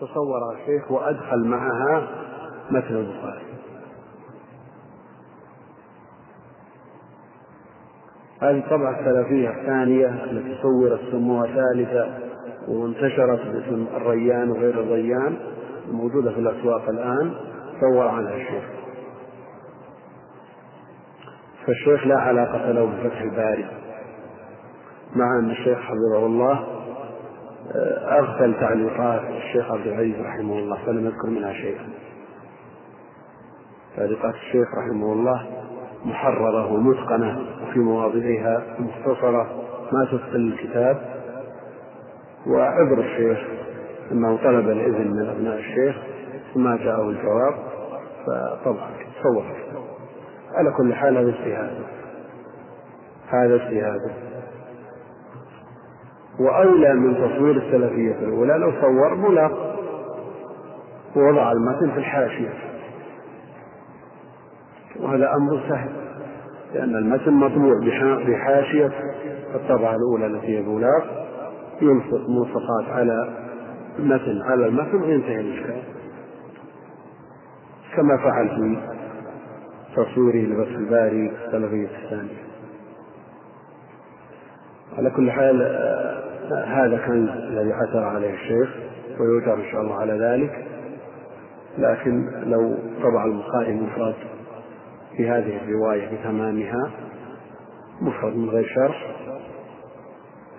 تصورها الشيخ وأدخل معها متن البخاري. هذه الطبعة السلفية الثانية التي صورت سموها ثالثة وانتشرت باسم الريان وغير الريان الموجودة في الأسواق الآن صور عنها الشيخ. فالشيخ لا علاقة له بفتح الباري مع أن الشيخ حفظه الله أغفل تعليقات الشيخ عبد العزيز رحمه الله فلم يذكر منها شيئا. تعليقات الشيخ رحمه الله محررة ومتقنة وفي مواضعها مختصرة ما تثقل الكتاب. وعذر الشيخ أنه طلب الإذن من أبناء الشيخ ثم جاءه الجواب فطبعا تصور على كل حال هذا اجتهاد. هذا اجتهاد. وأولى من تصوير السلفية الأولى. لو صور ملاق ووضع المتن في الحاشية. وهذا أمر سهل لأن المتن مطبوع بحاشية الطبعة الأولى التي هي بولاق يلصق ملصقات على المتن على المتن وينتهي الإشكال. كما فعل في تصويره لبس الباري السلفية الثانية. على كل حال آه، هذا كان الذي عثر عليه الشيخ ويؤجر إن شاء الله على ذلك. لكن لو طبع البخاري مفرد في هذه الرواية بتمامها مفرد من غير شرح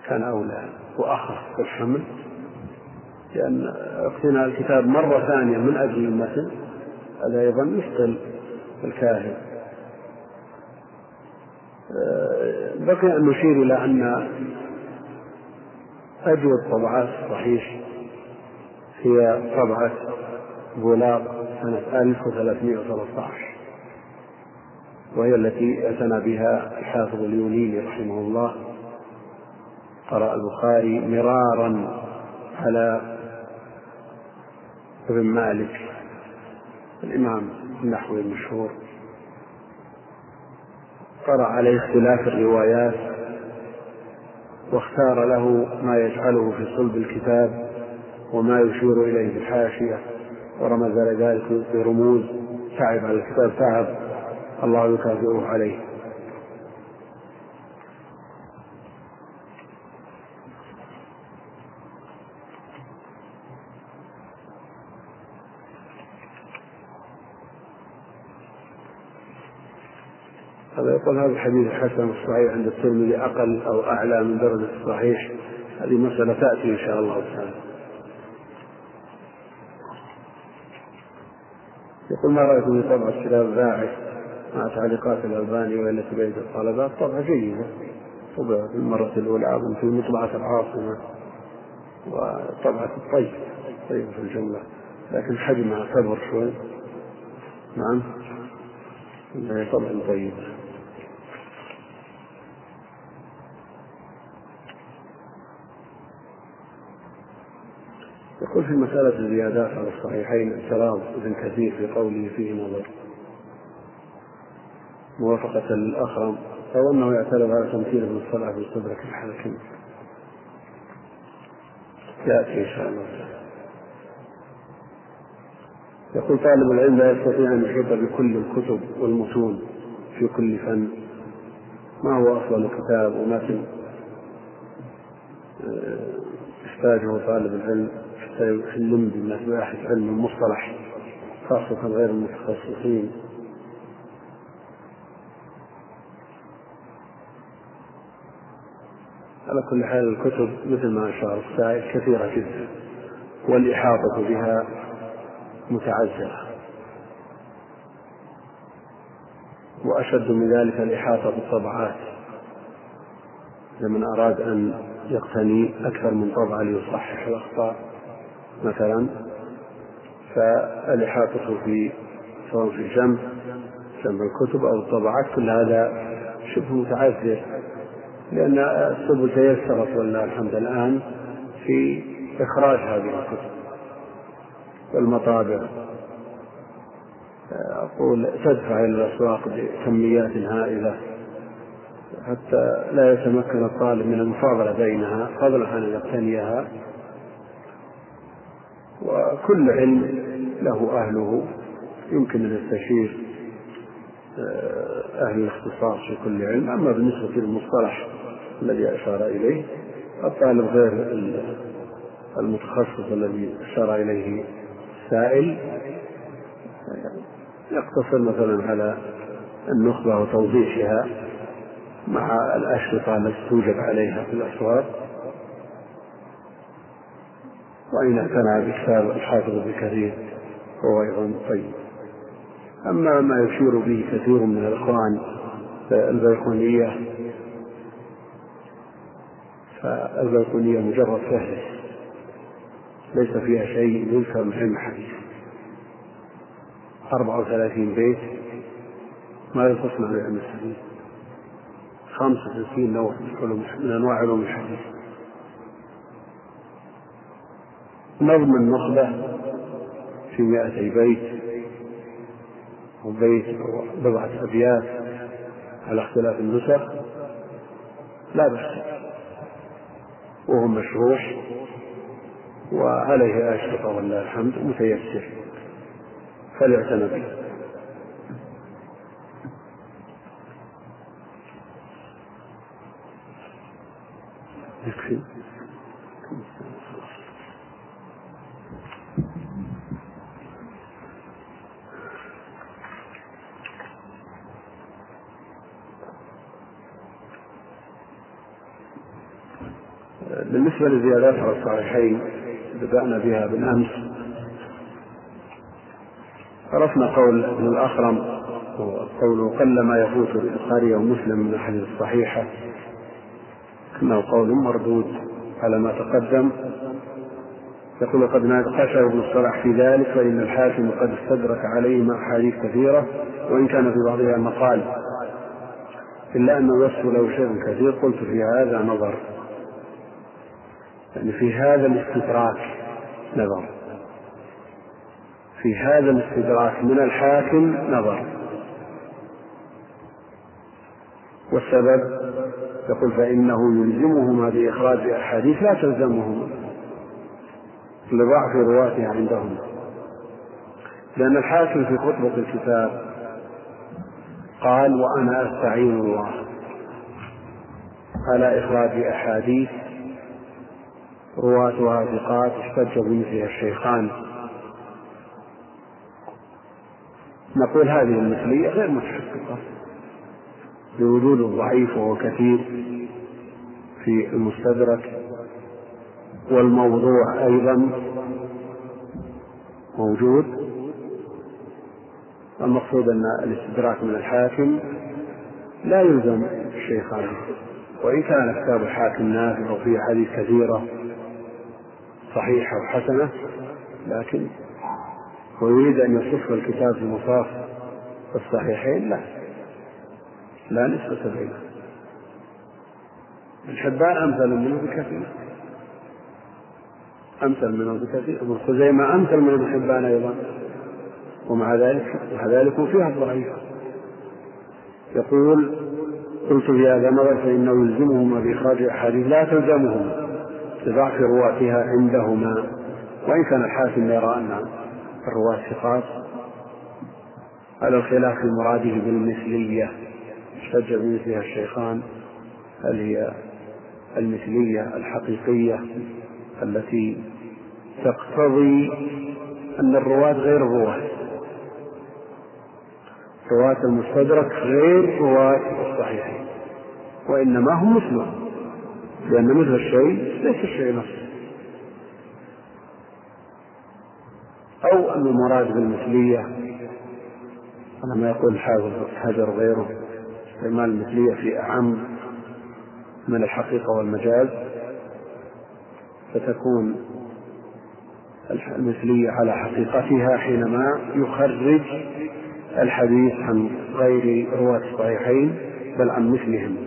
كان أولى وأخف في الحمل لأن اقتناء الكتاب مرة ثانية من أجل المتن هذا أيضا يثقل الكاهن. آه، بقي أن نشير إلى أن أجود طبعات الصحيح هي طبعة بولاق سنة 1313 وهي التي اعتنى بها الحافظ اليونيني رحمه الله. قرأ البخاري مرارا على ابن مالك الإمام النحوي المشهور. قرأ عليه اختلاف الروايات واختار له ما يجعله في صلب الكتاب وما يشير إليه في الحاشية ورمز ذلك برموز تعب على الكتاب تعب الله يكافئه عليه. هذا يقول هذا الحديث الحسن الصحيح عند الترمذي أقل أو أعلى من درجة الصحيح. هذه مسألة تأتي إن شاء الله تعالى. يقول ما رأيكم في طبع الكتاب باعث مع تعليقات الألباني والتي بين الطلبة طبعة جيدة طبعت المرة الأولى أظن في مطبعة العاصمة. وطبعة الطيب. طيب في الجملة. لكن حجمها كبر شوي. نعم. طبعا طيبة في مسألة الزيادات على الصحيحين اعتراض ابن كثير في قوله فيه نظر موافقة للأخرم أو أنه يعترض على تمثيل ابن الصلاة في صدرك الحاكم يأتي إن شاء الله. يقول طالب العلم لا يستطيع أن يحيط بكل الكتب والمتون في كل فن. ما هو أفضل كتاب آه، يحتاجه طالب العلم. حتى يلم بمباحث علم المصطلح خاصة غير المتخصصين. على كل حال الكتب مثل ما أشار السائل كثيرة جدا والإحاطة بها متعذرة وأشد من ذلك الإحاطة بالطبعات. لمن أراد أن يقتني أكثر من طبعة ليصحح الأخطاء. مثلا فالإحاطة في سواء في جمع جمع الكتب أو الطبعات كل هذا شبه متعذر لأن السبل تيسرت ولله الحمد الآن في إخراج هذه الكتب والمطابع. أقول تدفع إلى الأسواق بكميات هائلة حتى لا يتمكن الطالب من المفاضلة بينها فضلا عن أن يقتنيها وكل علم له أهله. يمكن أن يستشير أهل الاختصاص في كل علم. أما بالنسبة للمصطلح الذي أشار إليه الطالب غير المتخصص الذي أشار إليه السائل يقتصر مثلا على النخبة وتوضيحها مع الأشرطة التي توجد عليها في الأسواق وإن اعتنى بكتاب الحافظ ابن كثير فهو أيضا طيب. أما ما يشير به كثير من الإخوان البيقونية فالبيقونية مجرد فهرس ليس فيها شيء يذكر من علم الحديث 34 بيت ما ينقصنا من علم الحديث؟ 65 نوع من أنواع علوم الحديث. نظم النخبة في مائتي بيت أو بيت أو بضعة أبيات على اختلاف النسخ. لا بأس. وهو مشروح وعليه أشرطة ولله الحمد متيسر. فليعتنى به يكفي بالنسبة لزيادات على الصحيحين بدأنا بها بالأمس. عرفنا قول ابن الأخرم قوله قل ما يفوت البخاري ومسلم من الأحاديث الصحيحة إنه قول مردود على ما تقدم. يقول قد ناقشه ابن الصلاح في ذلك فإن الحاكم قد استدرك عليهما أحاديث كثيرة وإن كان في بعضها مقال. إلا أنه يصف له شيء كثير قلت في هذا نظر. يعني في هذا الاستدراك نظر. في هذا الاستدراك من الحاكم نظر. والسبب يقول فإنه يلزمهما بإخراج أحاديث لا تلزمهما لضعف رواتها عندهم. لأن الحاكم في خطبة الكتاب قال وأنا أستعين الله على إخراج أحاديث رواتها ثقات احتج بمثلها الشيخان. نقول هذه المثلية غير متحققة. لوجود الضعيف وهو كثير في المستدرك والموضوع أيضا موجود. المقصود أن الاستدراك من الحاكم لا يلزم الشيخان وإن كان كتاب الحاكم نافع وفيه حديث كثيرة صحيحة وحسنة لكن ويريد أن يصف الكتاب في مصاف الصحيحين؟ لا. لا نسبة بينه الحبان أمثل منه بكثير. أمثل منه بكثير. ابن خزيمة أمثل من ابن حبان أيضا. ومع ذلك مع ذلك فيها الضعيف. يقول قلت في هذا نظر فإنه يلزمهما بإخراج أحاديث لا تلزمهم. لضعف رواتها عندهما. وإن كان الحاكم يرى أن الرواة ثقات على الخلاف في مراده بالمثلية. احتج بمثلها الشيخان هل هي المثلية الحقيقية التي تقتضي أن الرواة غير الرواة؟ رواة المستدرك غير رواة الصحيحين وإنما هم مثلهم لأن مثل الشيء ليس الشيء نفسه. أو أن المراد بالمثلية على ما يقول الحافظ حجر غيره استعمال المثلية في أعم من الحقيقة والمجاز فتكون المثلية على حقيقتها حينما يخرج الحديث عن غير رواة الصحيحين بل عن مثلهم.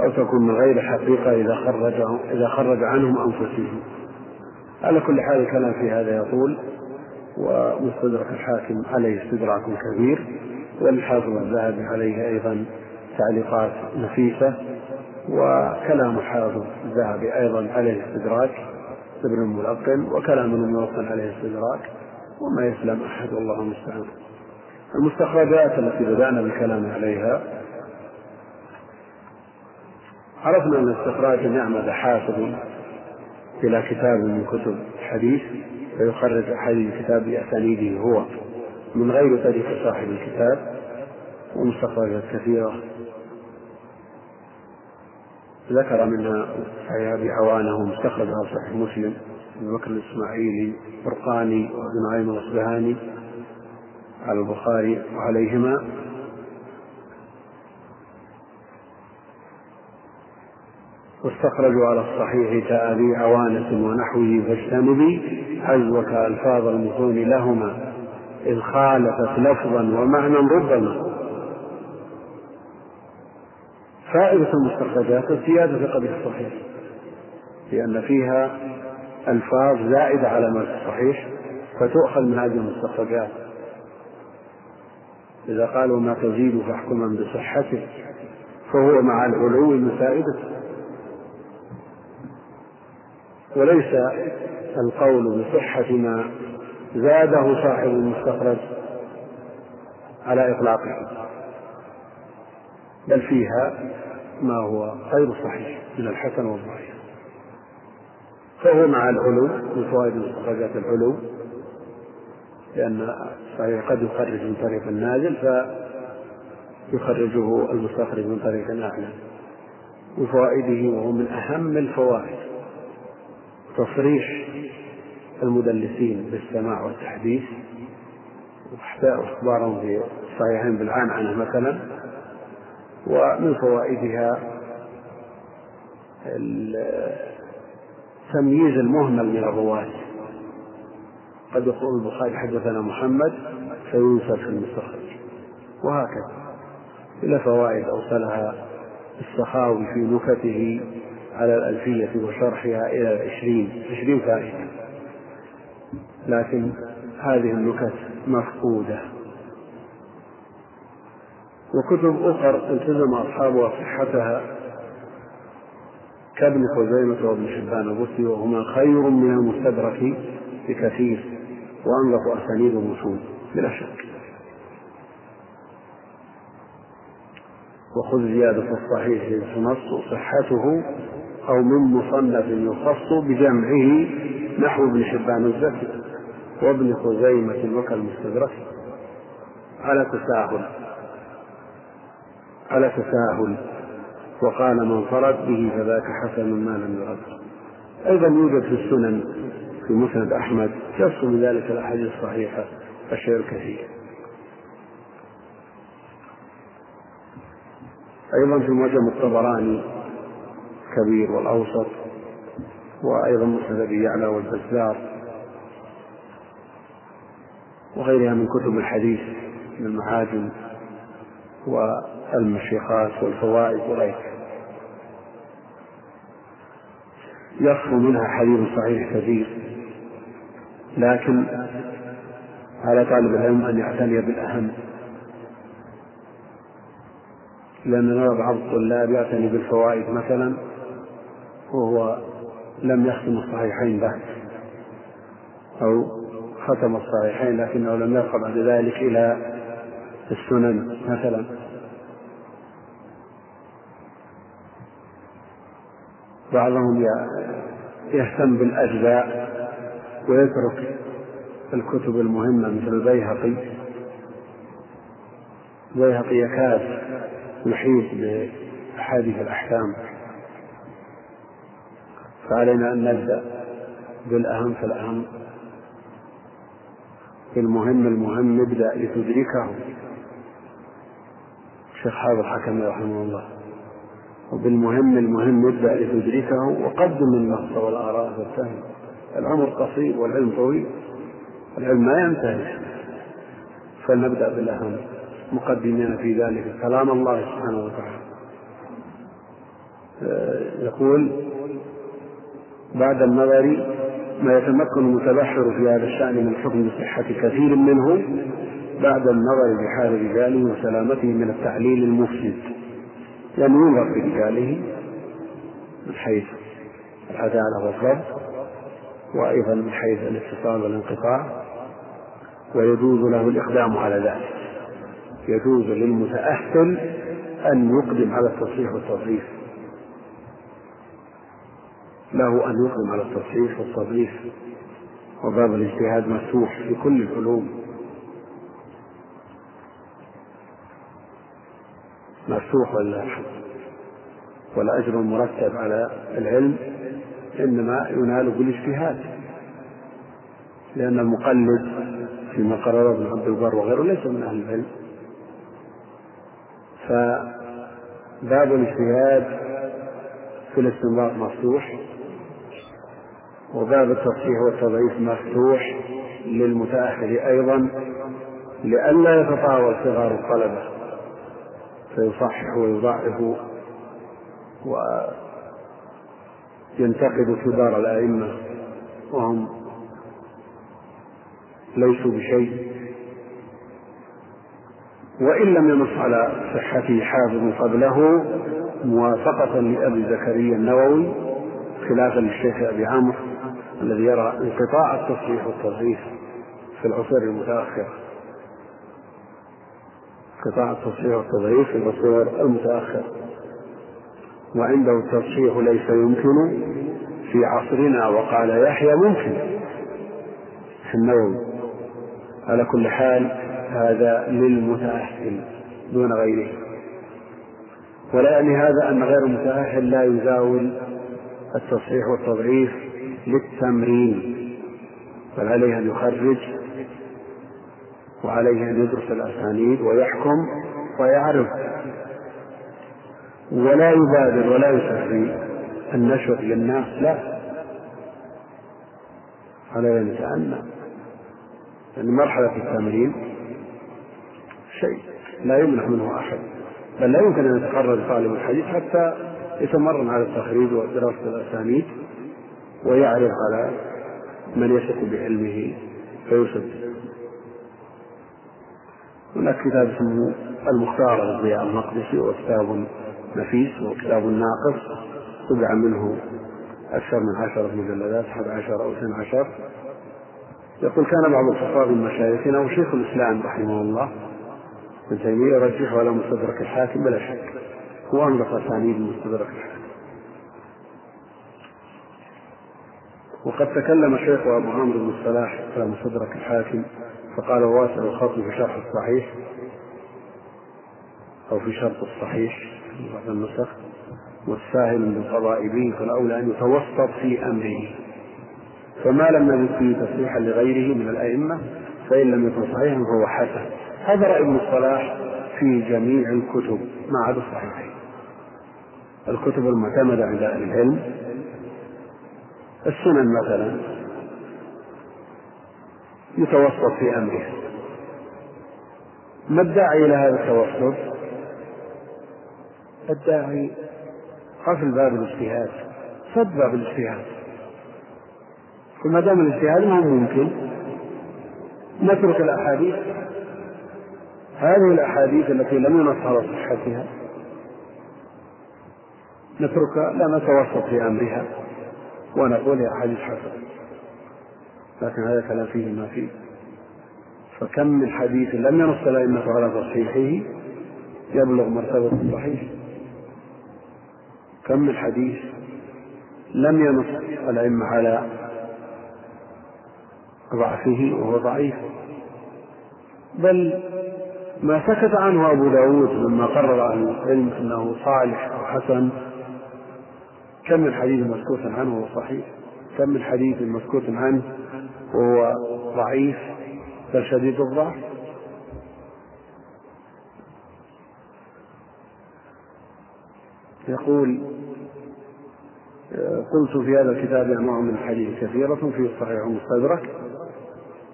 أو تكون من غير حقيقة إذا خرج إذا خرج عنهم أنفسهم. على كل حال الكلام في هذا يطول ومستدرك الحاكم عليه استدراك كبير والحافظ الذهبي عليه أيضا تعليقات نفيسة وكلام الحافظ الذهبي أيضا عليه استدراك ابن الملقن وكلام الملقن عليه استدراك وما يسلم أحد والله المستعان. المستخرجات التي بدأنا بالكلام عليها عرفنا أن استخراج يعمد حافظ إلى كتاب من كتب الحديث فيخرج أحاديث الكتاب بأسانيده هو. من غير طريق صاحب الكتاب ومستخرجات كثيرة. ذكر منها صحيح أبي عوانة ومستخرج على صحيح مسلم ابن بكر الإسماعيلي فرقاني وابن نعيم الأصبهاني على البخاري وعليهما. واستخرجوا على الصحيح كأبي عوانة ونحوه فاجتنبي حزوك ألفاظ المتون لهما إذ خالفت لفظا ومعنى ربما. فائدة المستخرجات الزيادة في قبل الصحيح لأن فيها ألفاظ زائدة على ما في الصحيح فتؤخذ من هذه المستخرجات. إذا قالوا ما تزيد فاحكما بصحته فهو مع العلو من فائدته وليس القول بصحة ما زاده صاحب المستخرج على إطلاقه بل فيها ما هو غير صحيح من الحسن والضعيف فهو مع العلو من فوائد مستخرجات العلو لأن الصحيح قد يخرج من طريق النازل فيخرجه المستخرج من طريق أعلى من فوائده وهو من أهم الفوائد. تصريح المدلسين بالسماع والتحديث واخبارهم في الصحيحين بالعنعنه مثلا ومن فوائدها تمييز المهمل من الرواة. قد يقول البخاري حدثنا محمد فينسب في المستخرج وهكذا. إلى فوائد أوصلها السخاوي في نكته على الألفية وشرحها إلى العشرين عشرين فائدة. لكن هذه النكت مفقودة. وكتب أخر التزم أصحابها صحتها كابن خزيمة وابن شبان البصري وهما خير من المستدرك بكثير وأنظف أسانيد الوصول بلا شك. وخذ زيادة الصحيح تنص صحته أو من مصنف يخص بجمعه نحو ابن حبان الزكي وابن خزيمة وكالمستدرك على تساهل. على تساهل. وقال من فرد به فذاك حسن ما لم يرد. أيضا يوجد في السنن في مسند أحمد يصل من ذلك الأحاديث الصحيحة الشيء الكثير أيضا في معجم الطبراني الكبير والأوسط وأيضا مسند أبي يعلى والبزار وغيرها من كتب الحديث من المعاجم والمشيخات والفوائد وغيرها يصفو منها حديث صحيح كثير لكن على طالب العلم أن يعتني بالأهم. لأن نرى بعض الطلاب يعتني بالفوائد مثلا وهو لم يختم الصحيحين بعد أو ختم الصحيحين لكنه لم يرقى بعد ذلك إلى السنن مثلا. بعضهم يهتم بالأجزاء ويترك الكتب المهمة مثل البيهقي. البيهقي يكاد يحيط بأحاديث الأحكام. فعلينا أن نبدأ بالأهم فالأهم. بالمهم المهم نبدأ لتدركه الشيخ حافظ الحكم رحمه الله. وبالمهم المهم نبدأ لتدركه وقدم النص والآراء والفهم. العمر قصير والعلم طويل. العلم ما ينتهي. فلنبدأ بالأهم. مقدمين في ذلك كلام الله سبحانه وتعالى. يقول بعد النظر ما يتمكن المتبحر في هذا الشأن من الحكم بصحة كثير منه بعد النظر بحال رجاله وسلامته من التعليل المفسد. لم ينظر في رجاله من حيث العدالة والضبط وأيضا من حيث الاتصال والانقطاع ويجوز له الإقدام على ذلك. يجوز للمتأهل أن يقدم على التصحيح والتضعيف له أن يقدم على التصحيح والتضعيف وباب الاجتهاد مفتوح في كل العلوم. مفتوح الحمد والأجر المرتب على العلم إنما ينال بالاجتهاد لأن المقلد فيما قرره ابن عبد البر وغيره ليس من أهل العلم. فباب الاجتهاد في الاستنباط مفتوح. وباب التصحيح والتضعيف مفتوح للمتأهل أيضا لئلا يتطاول صغار الطلبة فيصحح ويضعف وينتقد كبار الأئمة وهم ليسوا بشيء. وإن لم ينص على صحته حافظ قبله موافقة لأبي زكريا النووي خلافا للشيخ أبي عمرو الذي يرى انقطاع التصحيح والتضعيف في العصور المتأخرة انقطاع التصحيح والتضعيف في العصور المتأخرة وعنده التصحيح ليس يمكن في عصرنا وقال يحيى ممكن في النووي على كل حال هذا للمتأهل دون غيره. ولا يعني هذا أن غير المتأهل لا يزاول التصحيح والتضعيف للتمرين بل عليه أن يخرج وعليه أن يدرس الأسانيد ويحكم ويعرف. ولا يبادر ولا يسري النشر للناس لا. عليه أن يتأنى لأن مرحلة التمرين شيء لا يمنح منه أحد بل لا يمكن أن يتخرج طالب الحديث حتى يتمرن على التخريج ودراسة الأسانيد ويعرض على من يثق بعلمه فيصدق هناك كتاب اسمه المختار للضياء المقدسي وكتاب نفيس وكتاب ناقص. طبع منه أكثر من عشرة مجلدات أحد عشر أو اثنى عشر. يقول كان بعض الحفاظ من مشايخنا وشيخ الإسلام رحمه الله ابن تيمية يرجحه على مستدرك الحاكم بلا شك. هو أنظف أسانيد مستدرك الحاكم وقد تكلم شيخ أبو عمرو بن الصلاح على مستدرك الحاكم فقال واسع الخط في شرح الصحيح أو في شرط الصحيح بعض النسخ والساهل بالقضاء به فالأولى أن يتوسط في أمره. فما لم يجد فيه تصريحا لغيره من الأئمة فإن لم يكن صحيحا فهو حسن. هذا رأي ابن الصلاح في جميع الكتب ما عدا الصحيحين. الكتب المعتمدة عند أهل العلم. السنن مثلا يتوسط في أمره ما الداعي إلى هذا التوسط؟ الداعي قفل باب الاجتهاد سد باب الاجتهاد. وما دام الاجتهاد ما هو ممكن. نترك الأحاديث. هذه الأحاديث التي لم ينص على صحتها. نتركها لا نتوسط في أمرها ونقول هي أحاديث حسنة لكن هذا كلام فيه ما فيه. فكم من حديث لم ينص الأئمة على تصحيحه يبلغ مرتبة الصحيح كم من حديث لم ينص الأئمة على ضعفه وهو ضعيف. بل ما سكت عنه أبو داود مما قرر أهل العلم أنه صالح أو حسن كم من حديث مسكوت عنه وهو صحيح؟ كم من حديث مسكوت عنه وهو ضعيف؟ بل شديد الضعف؟ يقول قلت في هذا الكتاب أنواع من الحديث كثيرة فيه الصحيح المستدرك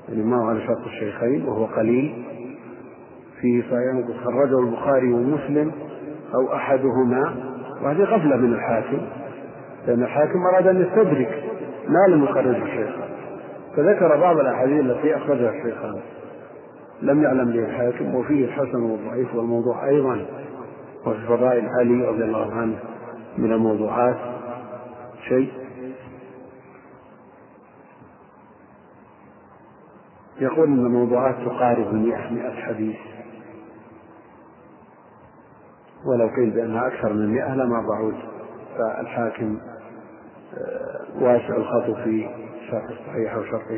يعني ما هو على شرط الشيخين وهو قليل. فيه صحيح خرجه البخاري ومسلم أو أحدهما وهذه غفلة من الحاكم. لأن الحاكم أراد أن يستدرك ما لم يخرج الشيخ. فذكر بعض الأحاديث التي أخرجها الشيخان لم يعلم به الحاكم وفيه الحسن والضعيف والموضوع أيضا. وفي فضائل علي رضي الله عنه من الموضوعات شيء. يقول إن الموضوعات تقارب المئة مئة حديث. ولو قيل بأنها أكثر من مئة لما بعود. فالحاكم واسع الخط في شرح الصحيح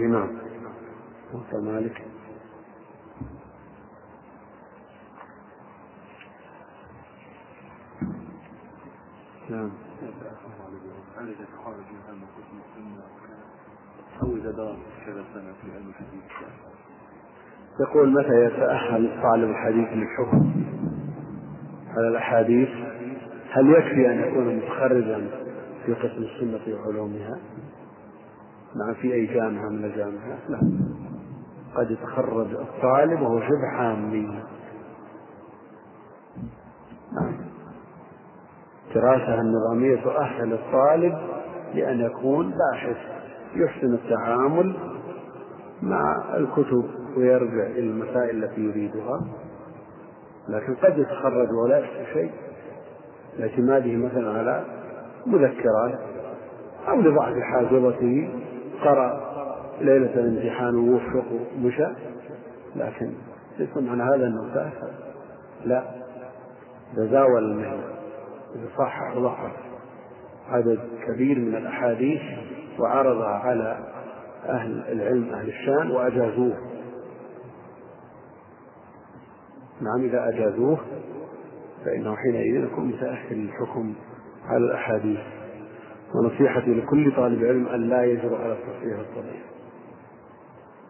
نعم مالك نعم. أو كذا سنة في علم الحديث يقول متى يتأهل طالب الحديث للحكم على الأحاديث؟ هل يكفي أن يكون متخرجا في قسم السنة وعلومها نعم في أي جامعة من الجامعات لا. قد يتخرج الطالب وهو شبه حامي الدراسة النظامية تؤهل الطالب لأن يكون باحث يحسن التعامل مع الكتب ويرجع إلى المسائل التي يريدها. لكن قد يتخرج ولا يحسن شيء. لاعتماده مثلا على مذكرات أو لضعف حافظته قرأ ليلة الامتحان ووفق ومشى لكن ليس معنى هذا أنه تأثر لا. تزاول المهنة. إذا صح وضعف عدد كبير من الأحاديث وعرضها على أهل العلم أهل الشان وأجازوه. نعم إذا أجازوه فإنه حينئذ يكون متأهل للحكم على الأحاديث. ونصيحتي لكل طالب علم أن لا يجرؤ على التصحيح الطبيعي.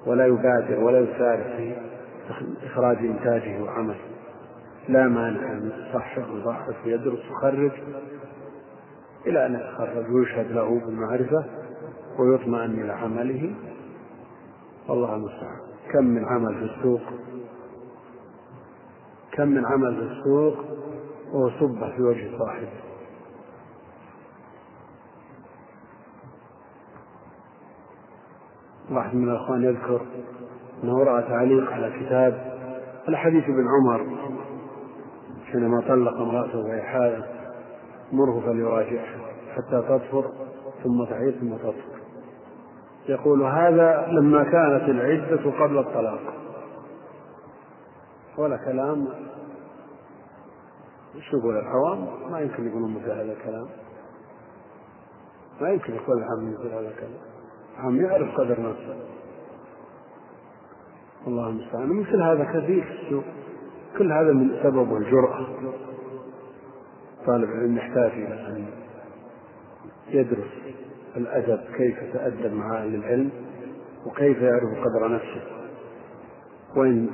ولا يبادر ولا يسارع في إخراج إنتاجه وعمله. لا مانع أن يصحح ويضعف ويدرس ويخرج إلى أن يتخرج ويشهد له بالمعرفة ويطمئن إلى عمله. والله المستعان. كم من عمل في السوق؟ كم من عمل في السوق وهو في وجه صاحبه. واحد من الأخوان يذكر أنه رأى تعليق على كتاب الحديث ابن عمر حينما طلق امرأته وهي حائض مره فليراجعها حتى تطهر ثم تحيض ثم تطهر. يقول هذا لما كانت العدة قبل الطلاق. ولا كلام. يقول العوام ما يمكن يقولون مثل هذا الكلام. ما يمكن يقول العام مثل هذا الكلام. العام يعرف قدر نفسه الله المستعان. مثل هذا كثير في السوق كل هذا من سبب الجرأة. طالب العلم يحتاج إلى أن يدرس الأدب كيف يتأدب مع أهل العلم وكيف يعرف قدر نفسه. وإن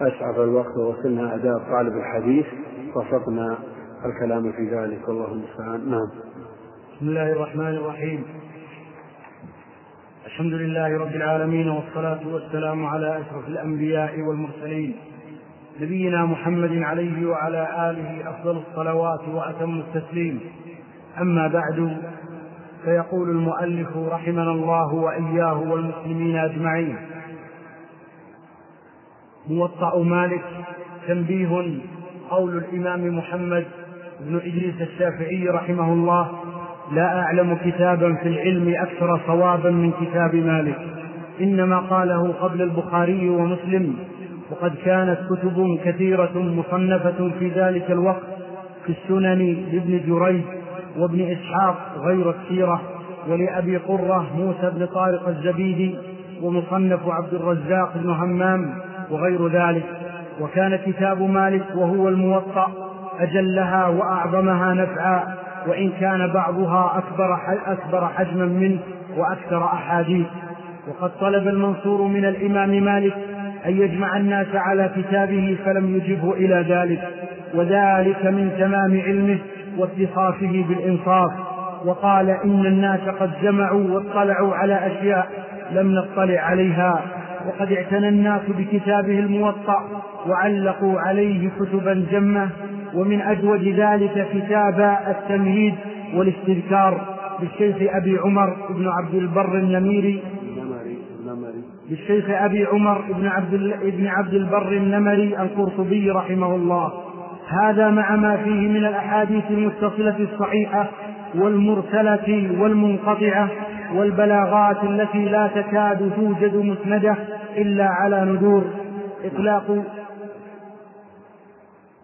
أسعف الوقت ووصلنا أداء طالب الحديث بسطنا الكلام في ذلك. والله المستعان. نعم. بسم الله الرحمن الرحيم. الحمد لله رب العالمين والصلاة والسلام على أشرف الأنبياء والمرسلين نبينا محمد عليه وعلى آله أفضل الصلوات وأتم التسليم. أما بعد فيقول المؤلف رحمنا الله وإياه والمسلمين أجمعين موطأ مالك تنبيه قول الإمام محمد بن إدريس الشافعي رحمه الله لا أعلم كتابا في العلم أكثر صوابا من كتاب مالك. إنما قاله قبل البخاري ومسلم وقد كانت كتب كثيرة مصنفة في ذلك الوقت في السنن لابن جريج وابن إسحاق غير السيرة ولأبي قرة موسى بن طارق الزبيدي ومصنف عبد الرزاق بن همام وغير ذلك. وكان كتاب مالك وهو الموطأ أجلها وأعظمها نفعا وإن كان بعضها أكبر أكبر حجما منه وأكثر أحاديث. وقد طلب المنصور من الإمام مالك أن يجمع الناس على كتابه فلم يجبه إلى ذلك وذلك من تمام علمه واتصافه بالإنصاف. وقال إن الناس قد جمعوا واطلعوا على أشياء لم نطلع عليها. وقد اعتنى الناس بكتابه الموطأ وعلقوا عليه كتبا جمة ومن أجود ذلك كتاب التمهيد والاستذكار للشيخ أبي عمر بن عبد البر النميري. للشيخ أبي عمر بن عبد, بن عبد البر النمري القرطبي رحمه الله. هذا مع ما فيه من الأحاديث المتصلة الصحيحة والمرسلة والمنقطعة والبلاغات التي لا تكاد توجد مسندة إلا على ندور إطلاق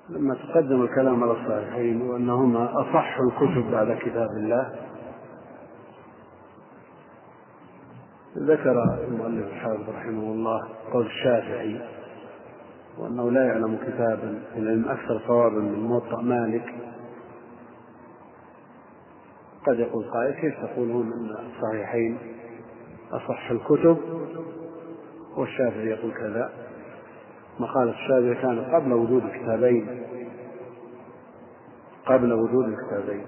لما تقدم الكلام على الصحيحين وأنهما أصح الكتب بعد كتاب الله ذكر المؤلف الحافظ رحمه الله قول الشافعي وأنه لا يعلم كتابا العلم أكثر صوابا من موطأ مالك. قد يقول قائل كيف تقولون أن الصحيحين أصح الكتب؟ والشافعي يقول كذا. مقالة الشافعي كان قبل وجود الكتابين. قبل وجود الكتابين.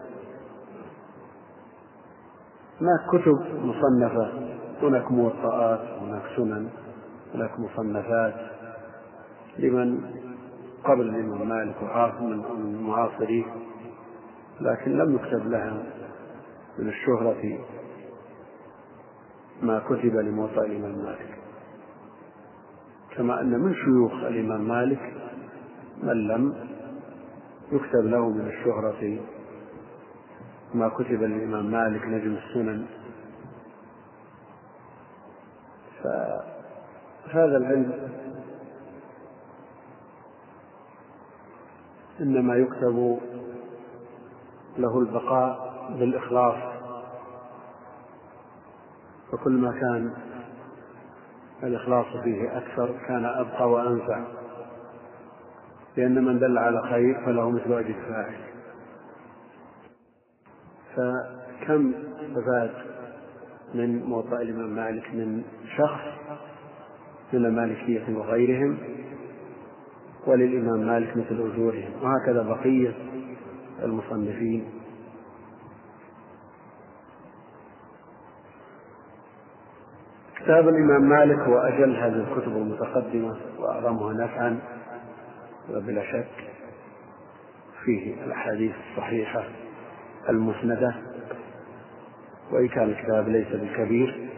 هناك كتب مصنفة هناك موطئات هناك سنن هناك مصنفات لمن قبل الإمام مالك من معاصريه لكن لم يكتب لها من الشهرة ما كتب لموطأ الإمام مالك. كما أن من شيوخ الإمام مالك من لم يكتب له من الشهرة ما كتب للإمام مالك نجم السنن. فهذا العلم إنما يكتب له البقاء بالإخلاص. فكل ما كان الإخلاص فيه أكثر كان أبقى وأنفع لأن من دل على خير فله مثل أجر فاعل. فكم استفاد من موطأ الإمام مالك من شخص من المالكية وغيرهم وللإمام مالك مثل أجورهم. وهكذا بقية المصنفين. كتاب الإمام مالك هو أجل هذه الكتب المتقدمة وأعظمها نفعا وبلا شك فيه الأحاديث الصحيحة المسندة وإن كان الكتاب ليس بالكبير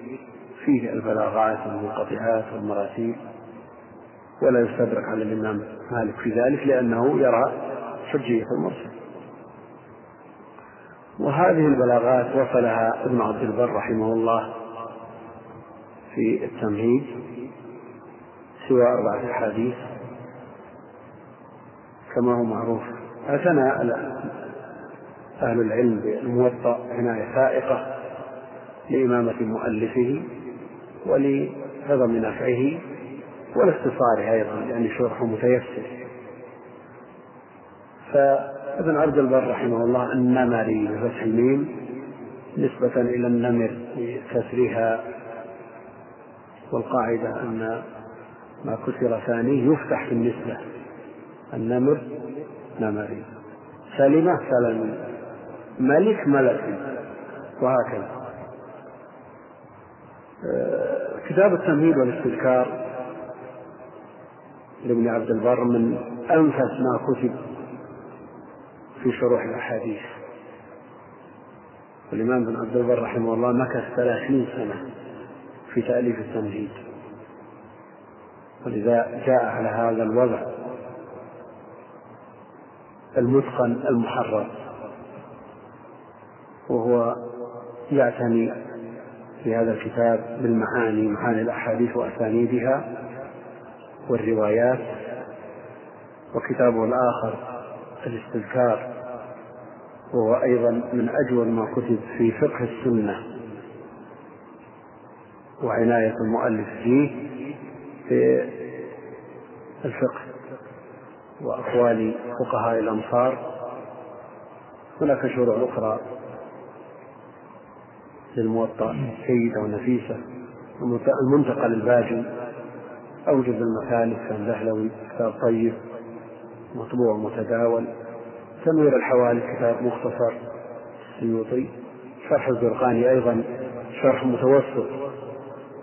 فيه البلاغات والمنقطعات والمراسيل ولا يستدرك على الإمام مالك في ذلك لأنه يرى حجية المرسل. وهذه البلاغات وصلها ابن عبد البر رحمه الله في التمهيد سوى أربعة أحاديث كما هو معروف. اعتنى أهل العلم بالموطأ عناية فائقة لإمامة مؤلفه ولعظم نفعه والاختصار أيضا لأن شرحه متيسر. فابن عبد البر رحمه الله النمري بفتح الميم نسبة إلى النمر بكسرها والقاعدة أن ما كسر ثانية يفتح في النسبة. النمر نمري. سلمة سلم ملك ملك. وهكذا. آه، كتاب التمهيد والاستذكار لابن عبد البر من أنفس ما كتب في شروح الأحاديث. والإمام بن عبد البر رحمه الله مكث ثلاثين سنة. في تأليف التمهيد ولذا جاء على هذا الوضع المتقن المحرر وهو يعتني في هذا الكتاب بالمعاني معاني الأحاديث وأسانيدها والروايات وكتابه الآخر الاستذكار وهو أيضا من أجود ما كتب في فقه السنة. وعناية المؤلف فيه في الفقه وأقوال فقهاء الأمصار. هناك شروع أخرى للموطأ جيدة ونفيسة المنتقى للباجي أوجب المثالث كان دهلوي كتاب طيب مطبوع متداول تنوير الحوالي كتاب مختصر السيوطي شرح الزرقاني أيضا شرح متوسط.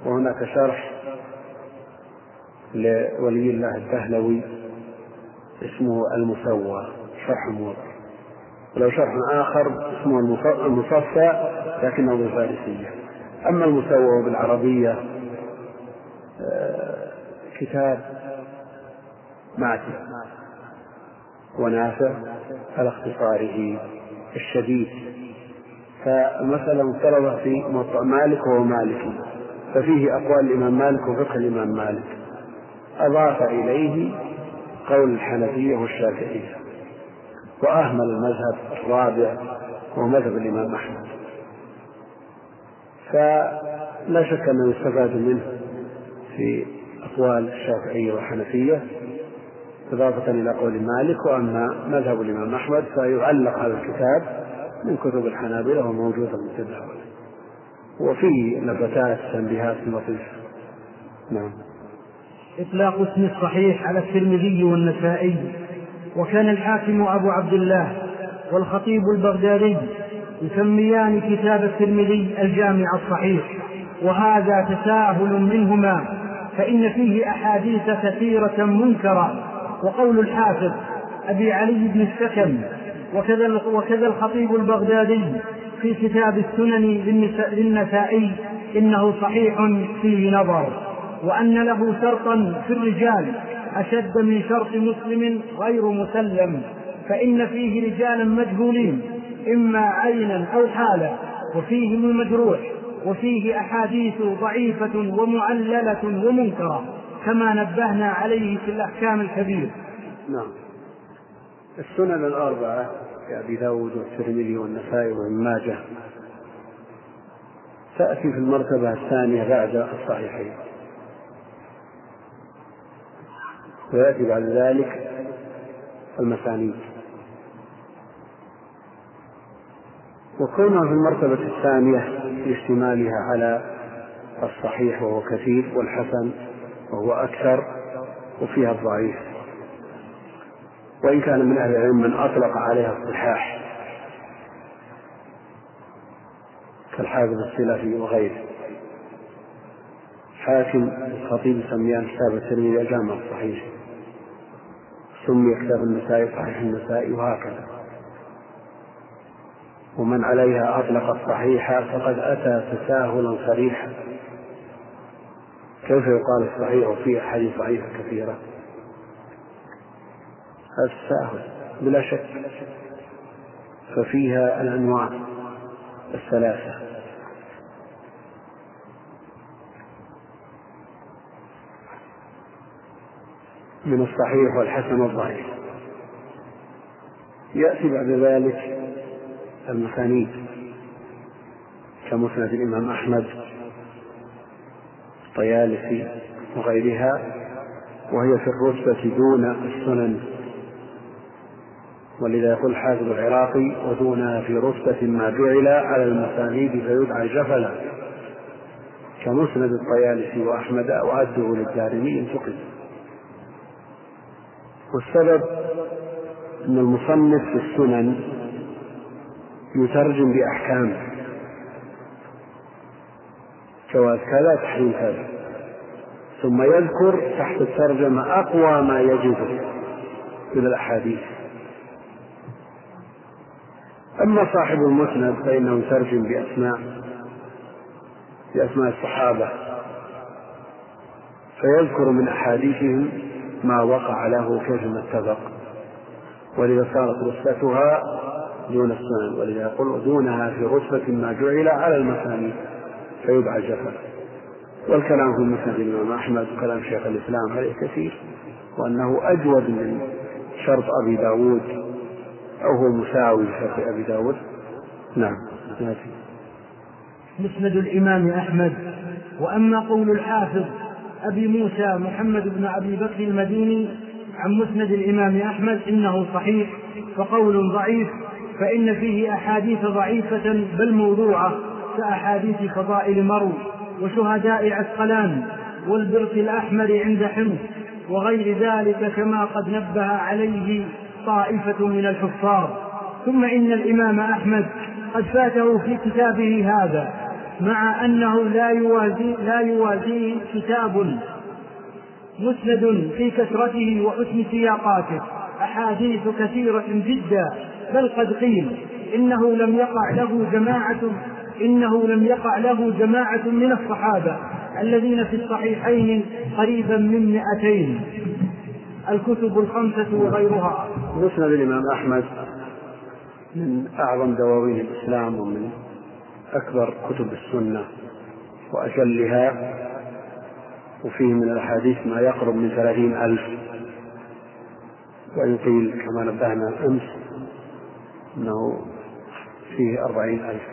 وهناك شرح لولي الله الدهلوي اسمه المسوى شرح موضع ولو شرح آخر اسمه المصفى لكنه بالفارسية. أما المسوى بالعربية آه، كتاب ماتع ونافع على اختصاره الشديد. فمثلا مفترضة في موطأ مالك وهو مالكي. ففيه أقوال الإمام مالك وفقه الإمام مالك. أضاف إليه قول الحنفية والشافعية. وأهمل المذهب الرابع وهو مذهب الإمام أحمد. فلا شك أنه يستفاد منه في أقوال الشافعية والحنفية إضافة إلى قول مالك وأما مذهب الإمام أحمد فيعلق هذا الكتاب من كتب الحنابلة وموجودة متداولة وفيه نبتات تنبيهات لطيفة. نعم. إطلاق اسم الصحيح على الترمذي والنسائي. وكان الحاكم أبو عبد الله والخطيب البغدادي يسميان كتاب الترمذي الجامع الصحيح. وهذا تساهل منهما فإن فيه أحاديث كثيرة منكرة. وقول الحافظ أبي علي بن السكن وكذا وكذا الخطيب البغدادي في كتاب السنن للنسائي إنه صحيح فيه نظر وأن له شرطا في الرجال أشد من شرط مسلم غير مسلم فإن فيه رجالا مجهولين إما عينا أو حالة وفيهم المجروح وفيه أحاديث ضعيفة ومعللة ومنكرة كما نبهنا عليه في الأحكام الكبير نعم. السنن الأربعة كأبي داود والترمذي والنسائي وابن ماجه. تأتي في المرتبة الثانية بعد الصحيحين. ويأتي بعد ذلك المسانيد وكونها في المرتبة الثانية لاشتمالها على الصحيح وهو كثير والحسن وهو أكثر وفيها الضعيف. وإن كان من أهل العلم من أطلق عليها الصحاح. كالحافظ السلفي وغيره. حاكم الخطيب سميان كتاب الترمذي الجامع الصحيح. سمي كتاب النسائي صحيح النسائي وهكذا. ومن عليها أطلق الصحيح فقد أتى تساهلا صريحا. كيف يقال الصحيح وفيه أحاديث ضعيفة كثيرة؟ التساهل بلا شك. ففيها الأنواع الثلاثة. من الصحيح والحسن والضعيف. يأتي بعد ذلك المسانيد كمسند الإمام أحمد الطيالسي وغيرها وهي في الرتبة دون السنن. ولذا يقول الحافظ العراقي ودونها في رتبة ما جعل على المسانيد فيدعى جفلا كمسند الطيالسي وأحمد وأده للدارمي انتقد والسبب أن المصنف في السنن يترجم بأحكام. جواز كذا تحريم كذا. ثم يذكر تحت الترجمة أقوى ما يجد من الأحاديث. أما صاحب المسند فإنه يترجم بأسماء بأسماء الصحابة فيذكر من أحاديثهم ما وقع له كيفما اتفق. ولذا صارت رتبتها دون السنن ولذا يقول دونها في رتبة ما جعل على المسانيد فيدعى جفا. والكلام في مسند الإمام أحمد وكلام شيخ الإسلام عليه كثير وأنه أجود من شرط أبي داود أو هو مساوي لشرط أبي داود. نعم. مسند الإمام أحمد. وأما قول الحافظ أبي موسى محمد بن أبي بكر المديني عن مسند الإمام أحمد إنه صحيح فقول ضعيف فإن فيه أحاديث ضعيفة بل موضوعة كأحاديث فضائل مرو وشهداء عسقلان والبرق الأحمر عند حمص وغير ذلك كما قد نبه عليه طائفة من الحفاظ ثم إن الإمام أحمد قد فاته في كتابه هذا مع أنه لا يوازي لا يوازيه كتاب مسند في كثرته وحسن سياقاته. أحاديث كثيرة جدا بل قد قيل إنه لم يقع له جماعة إنه لم يقع له جماعة من الصحابة الذين في الصحيحين قريبا من مئتين. الكتب الخمسة وغيرها. مسند الإمام أحمد من أعظم دواوين الإسلام ومن أكبر كتب السنة وأجلها وفيه من الأحاديث ما يقرب من ثلاثين ألف وإن قيل كما نبهنا أمس أنه فيه أربعين ألف.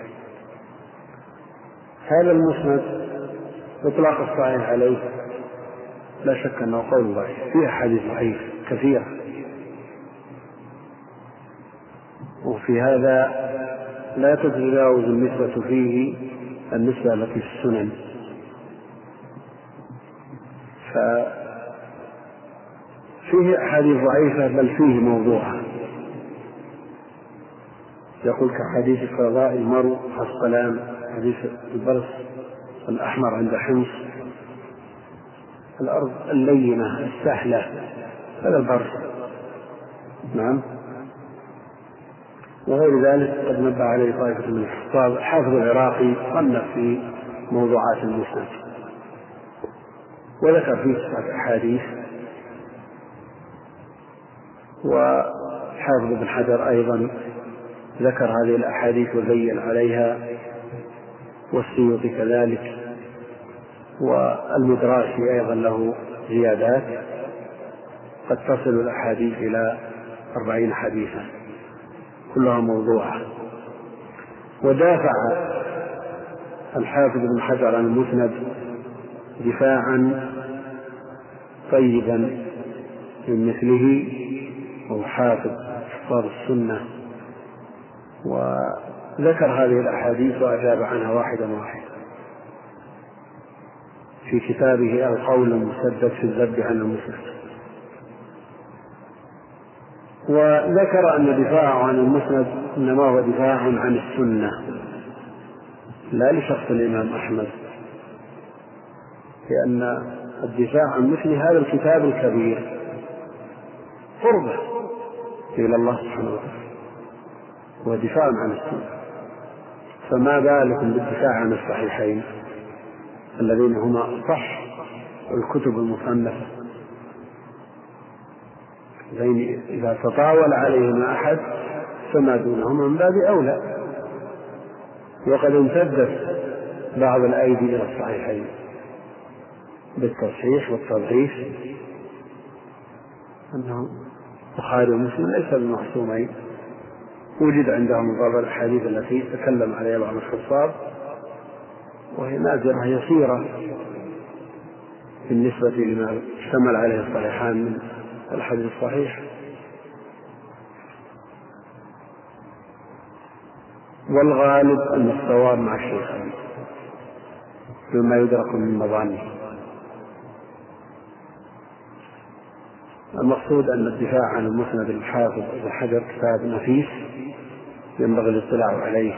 هذا المسند إطلاق الصحيح عليه لا شك أنه قول ضعيف فيه أحاديث ضعيف كثيرة. وفي هذا لا تتجاوز النسبة فيه النسبة التي في السنن. ففيه أحاديث ضعيفة بل فيه موضوعة. يقول كحديث قضاء المرء عسقلان حديث البرص الأحمر عند حمص الأرض اللينة السهلة هذا البرص. نعم. وغير ذلك قد نبه عليه طائفة من الحفاظ حافظ العراقي صنف في موضوعات المسند. وذكر فيه تسعة أحاديث. وحافظ بن حجر أيضا ذكر هذه الأحاديث وزين عليها والسيوطي كذلك. والمدراسي أيضا له زيادات. قد تصل الأحاديث إلى أربعين حديثا. كلها موضوعة. ودافع الحافظ بن حجر عن المسند دفاعا طيبا من مثله وهو حافظ حفاظ السنة وذكر هذه الأحاديث وأجاب عنها واحدا واحدا. في كتابه القول المسدد في الذب عن المسند. وذكر أن دفاعه عن المسند إنما هو دفاع عن السنة لا لشخص الإمام أحمد لأن الدفاع عن مثل هذا الكتاب الكبير قربة إلى الله سبحانه وتعالى ودفاع عن السنة. فما بالكم بالدفاع عن الصحيحين الذين هما أصح الكتب المصنفة؟ زين إذا تطاول عليهما أحد فما دونهما من باب أولى. وقد امتدت بعض الأيدي إلى الصحيحين بالتصحيح والتضعيف أنه البخاري ومسلم ليس بمعصومين. وجد عندهم بعض الأحاديث التي تكلم عليها بعض الحفاظ وهي نادرة يسيرة بالنسبة لما اشتمل عليه الصحيحان من الحديث الصحيح. والغالب أن الصواب مع الشيخين مما يدرك من مظانه. المقصود أن الدفاع عن المسند الحافظ ابن حجر كتاب نفيس ينبغي الاطلاع عليه.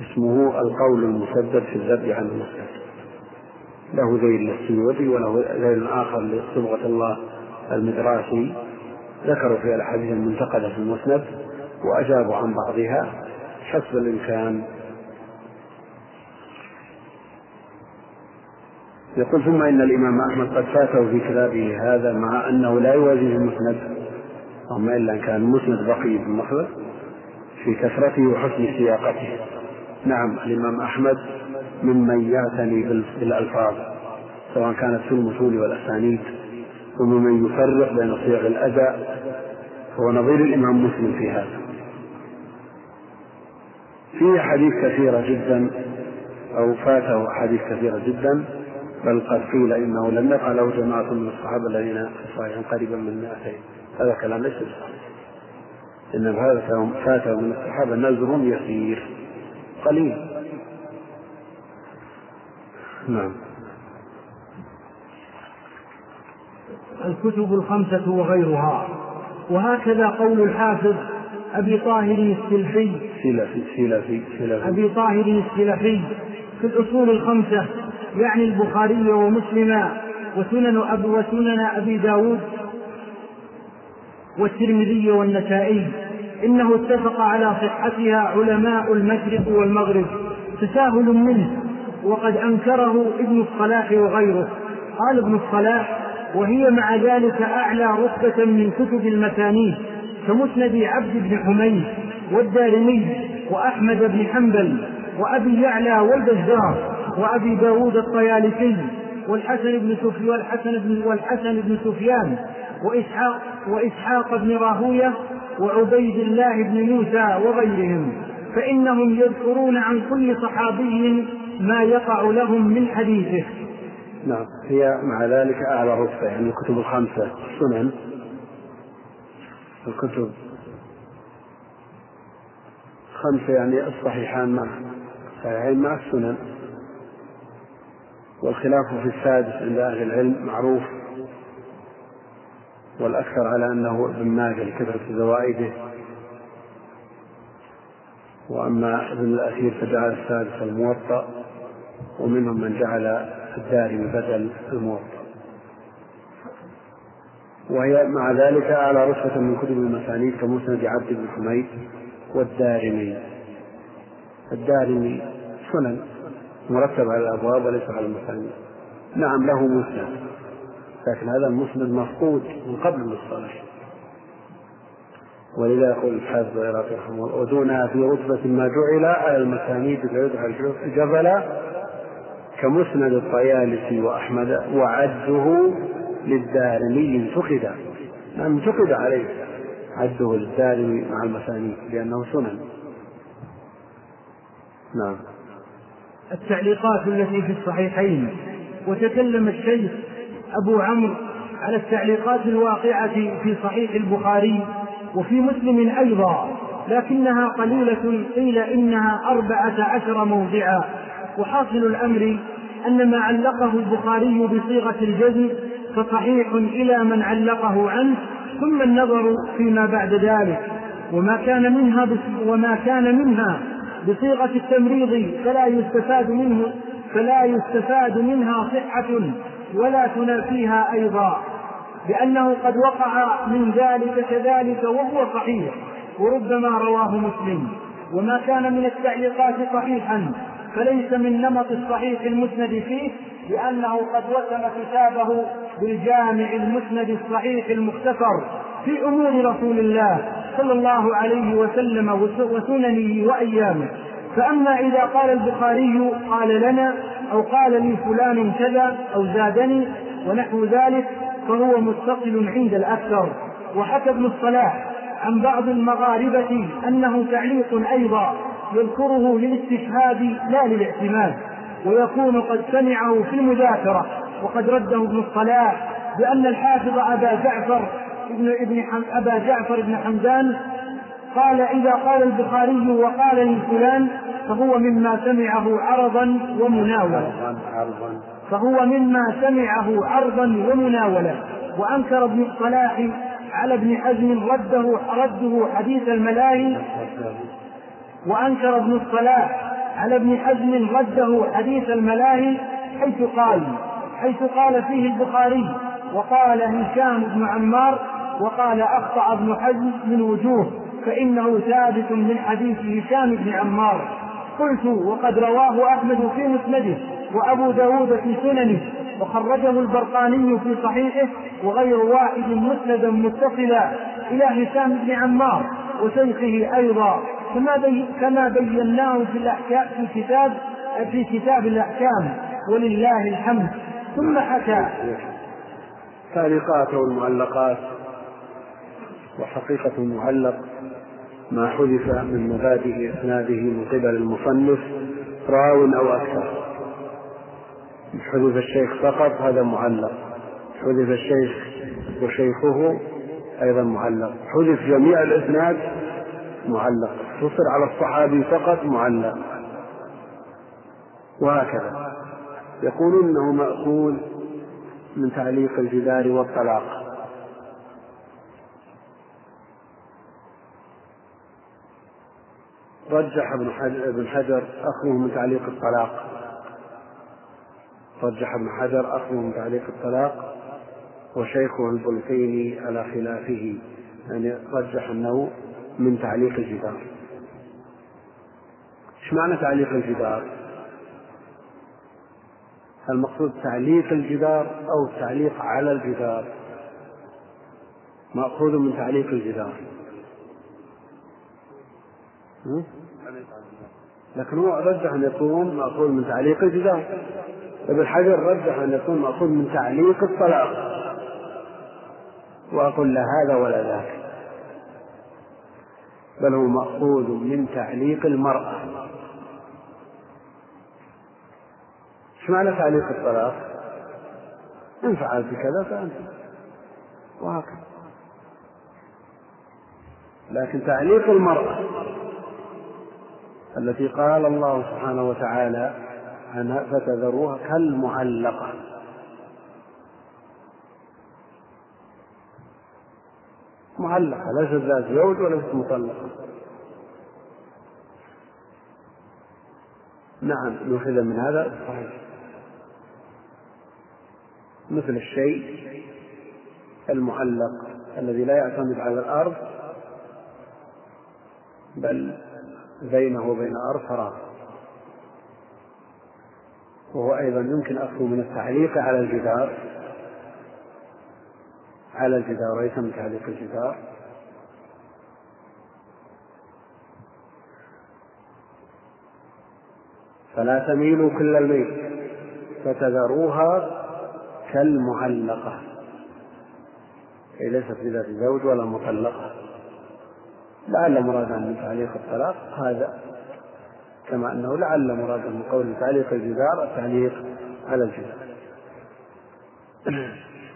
اسمه القول المسدد في الذب عن المسند. له ذيل للسيوطي وله ذيل آخر لصبغة الله المدراسي. ذكروا في الأحاديث المنتقدة في المسند وأجابوا عن بعضها. حسب الإمكان. يقول ثم إن الإمام أحمد قد فاته في كتابه هذا مع أنه لا يوازيه المسند اللهم إلا أن كان المسند بقي في المخرج في كثرته وحسن سياقته. نعم الإمام أحمد ممن يعتني بالألفاظ سواء كانت في المتون والأسانيد وممن يفرق بين صيغ الأداء هو نظير الإمام مسلم في هذا. فيه أحاديث كثيرة جدا أو فاته أحاديث كثيرة جدا بل قد قيل إنه لم يقع له جماعة من الصحابة الذين في الصحيحين قريبا من 200 هذا كلام ليس بصحيح. إن هذا فاته من الصحابة نذر يسير قليل. نعم. الكتب الخمسة وغيرها. وهكذا قول الحافظ أبي طاهر السلفي. سلفي سلفي سلفي. أبي طاهر السلفي في الأصول الخمسة يعني البخاري ومسلم وسنن أبي وسنن أبي داود والترمذي والنسائي. إنه اتفق على صحتها علماء المشرق والمغرب. تساهل منه. وقد أنكره ابن الصلاح وغيره. قال ابن الصلاح وهي مع ذلك أعلى رتبة من كتب المسانيد كمسند عبد بن حميد والدارمي وأحمد بن حنبل وأبي يعلى والبزار وأبي داود الطيالسي والحسن بن سفيان والحسن بن والحسن بن سفيان وإسحاق وإسحاق بن راهوية وعبيد الله بن موسى وغيرهم فإنهم يذكرون عن كل صحابي ما يقع لهم من حديثه. نعم هي مع ذلك أعلى رتبة يعني الكتب الخمسة السنن الكتب خمسة يعني الصحيحان مع الصحيحين مع السنن. والخلاف في السادس عند أهل العلم معروف. والأكثر على أنه ابن ماجه لكثرة زوائده. وأما ابن الأثير فجعل السادس الموطأ ومنهم من جعل الدارمي بدل الموطأ. وهي مع ذلك أعلى رتبة من كتب المسانيد كمسند عبد بن حميد والدارمي. الدارمي سنن مرتب على الأبواب وليس على المسانيد نعم له مسند لكن هذا المسند مفقود من قبل الصلاة ولذا يقول الحافظ العراقي رحمه الله ودونها في رتبة ما جعل على المسانيد فيدعى جبلا كمسند الطيالسي وأحمد وعده للدارمي انتقد. نعم انتقد عليه عده للدارمي مع المسانيد لأنه سنن. نعم. التعليقات التي في الصحيحين وتكلم الشيخ أبو عمرو على التعليقات الواقعة في صحيح البخاري وفي مسلم أيضا لكنها قليلة قيل إنها أربعة عشر موضعا. وحاصل الأمر أن ما علقه البخاري بصيغة الجزم فصحيح إلى من علقه عنه ثم النظر فيما بعد ذلك. وما كان منها وما كان منها بصيغة التمريض فلا يستفاد منه فلا يستفاد منها صحة ولا تنافيها أيضا. لأنه قد وقع من ذلك كذلك وهو صحيح وربما رواه مسلم. وما كان من التعليقات صحيحا فليس من نمط الصحيح المسند فيه لأنه قد وسم كتابه بالجامع المسند الصحيح المختصر في أمور رسول الله صلى الله عليه وسلم وسننه وأيامه. فأما إذا قال البخاري قال لنا أو قال لي فلان كذا أو زادني ونحو ذلك فهو متصل عند الأكثر. وحكى ابن الصلاح عن بعض المغاربة أنه تعليق أيضا يذكره للاستشهاد لا للاعتماد ويكون قد سمعه في المذاكرة. وقد رده ابن الصلاح بأن الحافظ أبا جعفر ابن ابن أبا جعفر بن حمدان قال إذا قال البخاري وقال لفلان فهو مما سمعه عرضا ومناولا. فهو مما سمعه عرضا ومناولا وأنكر ابن الصلاح على ابن حزم رده رده حديث الملاهي وأنكر ابن الصلاح على ابن حزم رده حديث الملاهي حيث قال حيث قال فيه البخاري وقال هشام بن عمار وقال أخطأ ابن حزم من وجوه فإنه ثابت من حديث هشام بن عمار. قلت وقد رواه أحمد في مسنده. وأبو داود في سننه وخرجه البرقاني في صحيحه وغير واحد مسندا متصلا إلى هشام بن عمار وشيخه أيضا. كما, كما بيناه في الأحكام في كتاب في كتاب الأحكام ولله الحمد. ثم حكى تعليقات والمعلقات وحقيقة المعلق ما حذف من مبادئ إسناده من قبل المصنف راو أو أكثر. حذف الشيخ فقط هذا معلق. حذف الشيخ وشيخه أيضا معلق. حذف جميع الإسناد معلق. اقتصر على الصحابي فقط معلق. وهكذا. يقولون إنه مأخوذ من تعليق الجدار والطلاق. رجح ابن حجر أخذه من تعليق الطلاق. رجح ابن حجر من تعليق الطلاق وشيخه البلقيني على خلافه يعني رجح أنه من تعليق الجدار. إيش معنى تعليق الجدار؟ المقصود تعليق الجدار أو التعليق على الجدار. مأخوذ من تعليق الجدار. لكن هو رجح أن يكون مأخوذ من تعليق الجدار. ابن حجر رجح أن يكون مأخوذ من تعليق الطلاق. وأقول لا هذا ولا ذاك. بل هو مأخوذ من تعليق المرأة. إيش معنى تعليق الطلاق؟ إن فعلت كذا فأنت. وهكذا لكن تعليق المرأة التي قال الله سبحانه وتعالى فتذروها كالمعلقة. معلقة ليست ذات زوج وليست مطلقة. نعم يؤخذ من هذا؟ صحيح. مثل الشيء المعلق الذي لا يعتمد على الأرض بل بينه وبين الأرض فراغ وهو أيضا يمكن أخذه من التعليق على الجدار على الجدار وليس من تعليق الجدار. فلا تميلوا كل الميل فتذروها كالمعلقة. أي ليست بذات زوج ولا مطلقة. لعل مرادا من تعليق الطلاق هذا. كما أنه لعل مرادا من قول تعليق الجدار التعليق على الجدار.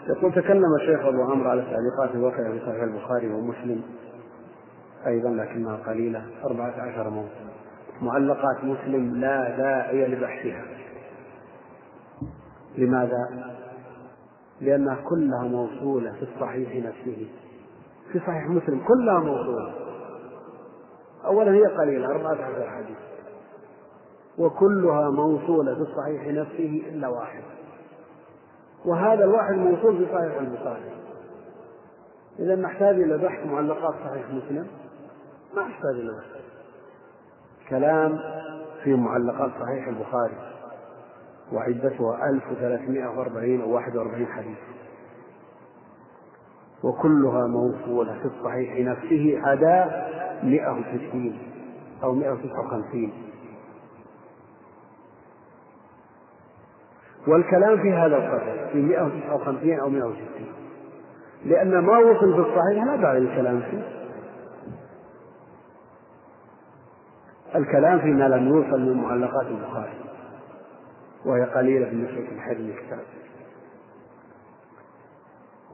يقول تكلم الشيخ أبو عمرو على التعليقات الواقعة في صحيح البخاري ومسلم أيضا لكنها قليلة أربعة عشر موضوع معلقات مسلم لا داعي لبحثها. لماذا؟ لأنها كلها موصولة في الصحيح نفسه. في صحيح مسلم كلها موصولة. أولا هي قليلة أربعة عشر حديث. وكلها موصولة في الصحيح نفسه إلا واحد. وهذا الواحد موصول في صحيح البخاري. إذا نحتاج إلى بحث معلقات صحيح مسلم. ما نحتاج إلى بحث. كلام في معلقات صحيح البخاري. وعدتها 1340 أو 41 حديث. وكلها موصولة في الصحيح نفسه عدا 160 أو 159 والكلام في هذا القدر في 159 أو 160 لأن ما وصل في الصحيح لا داعي للكلام فيه. الكلام فيما لم يوصل من معلقات البخاري وهي قليلة بالنسبة لحجم الكتاب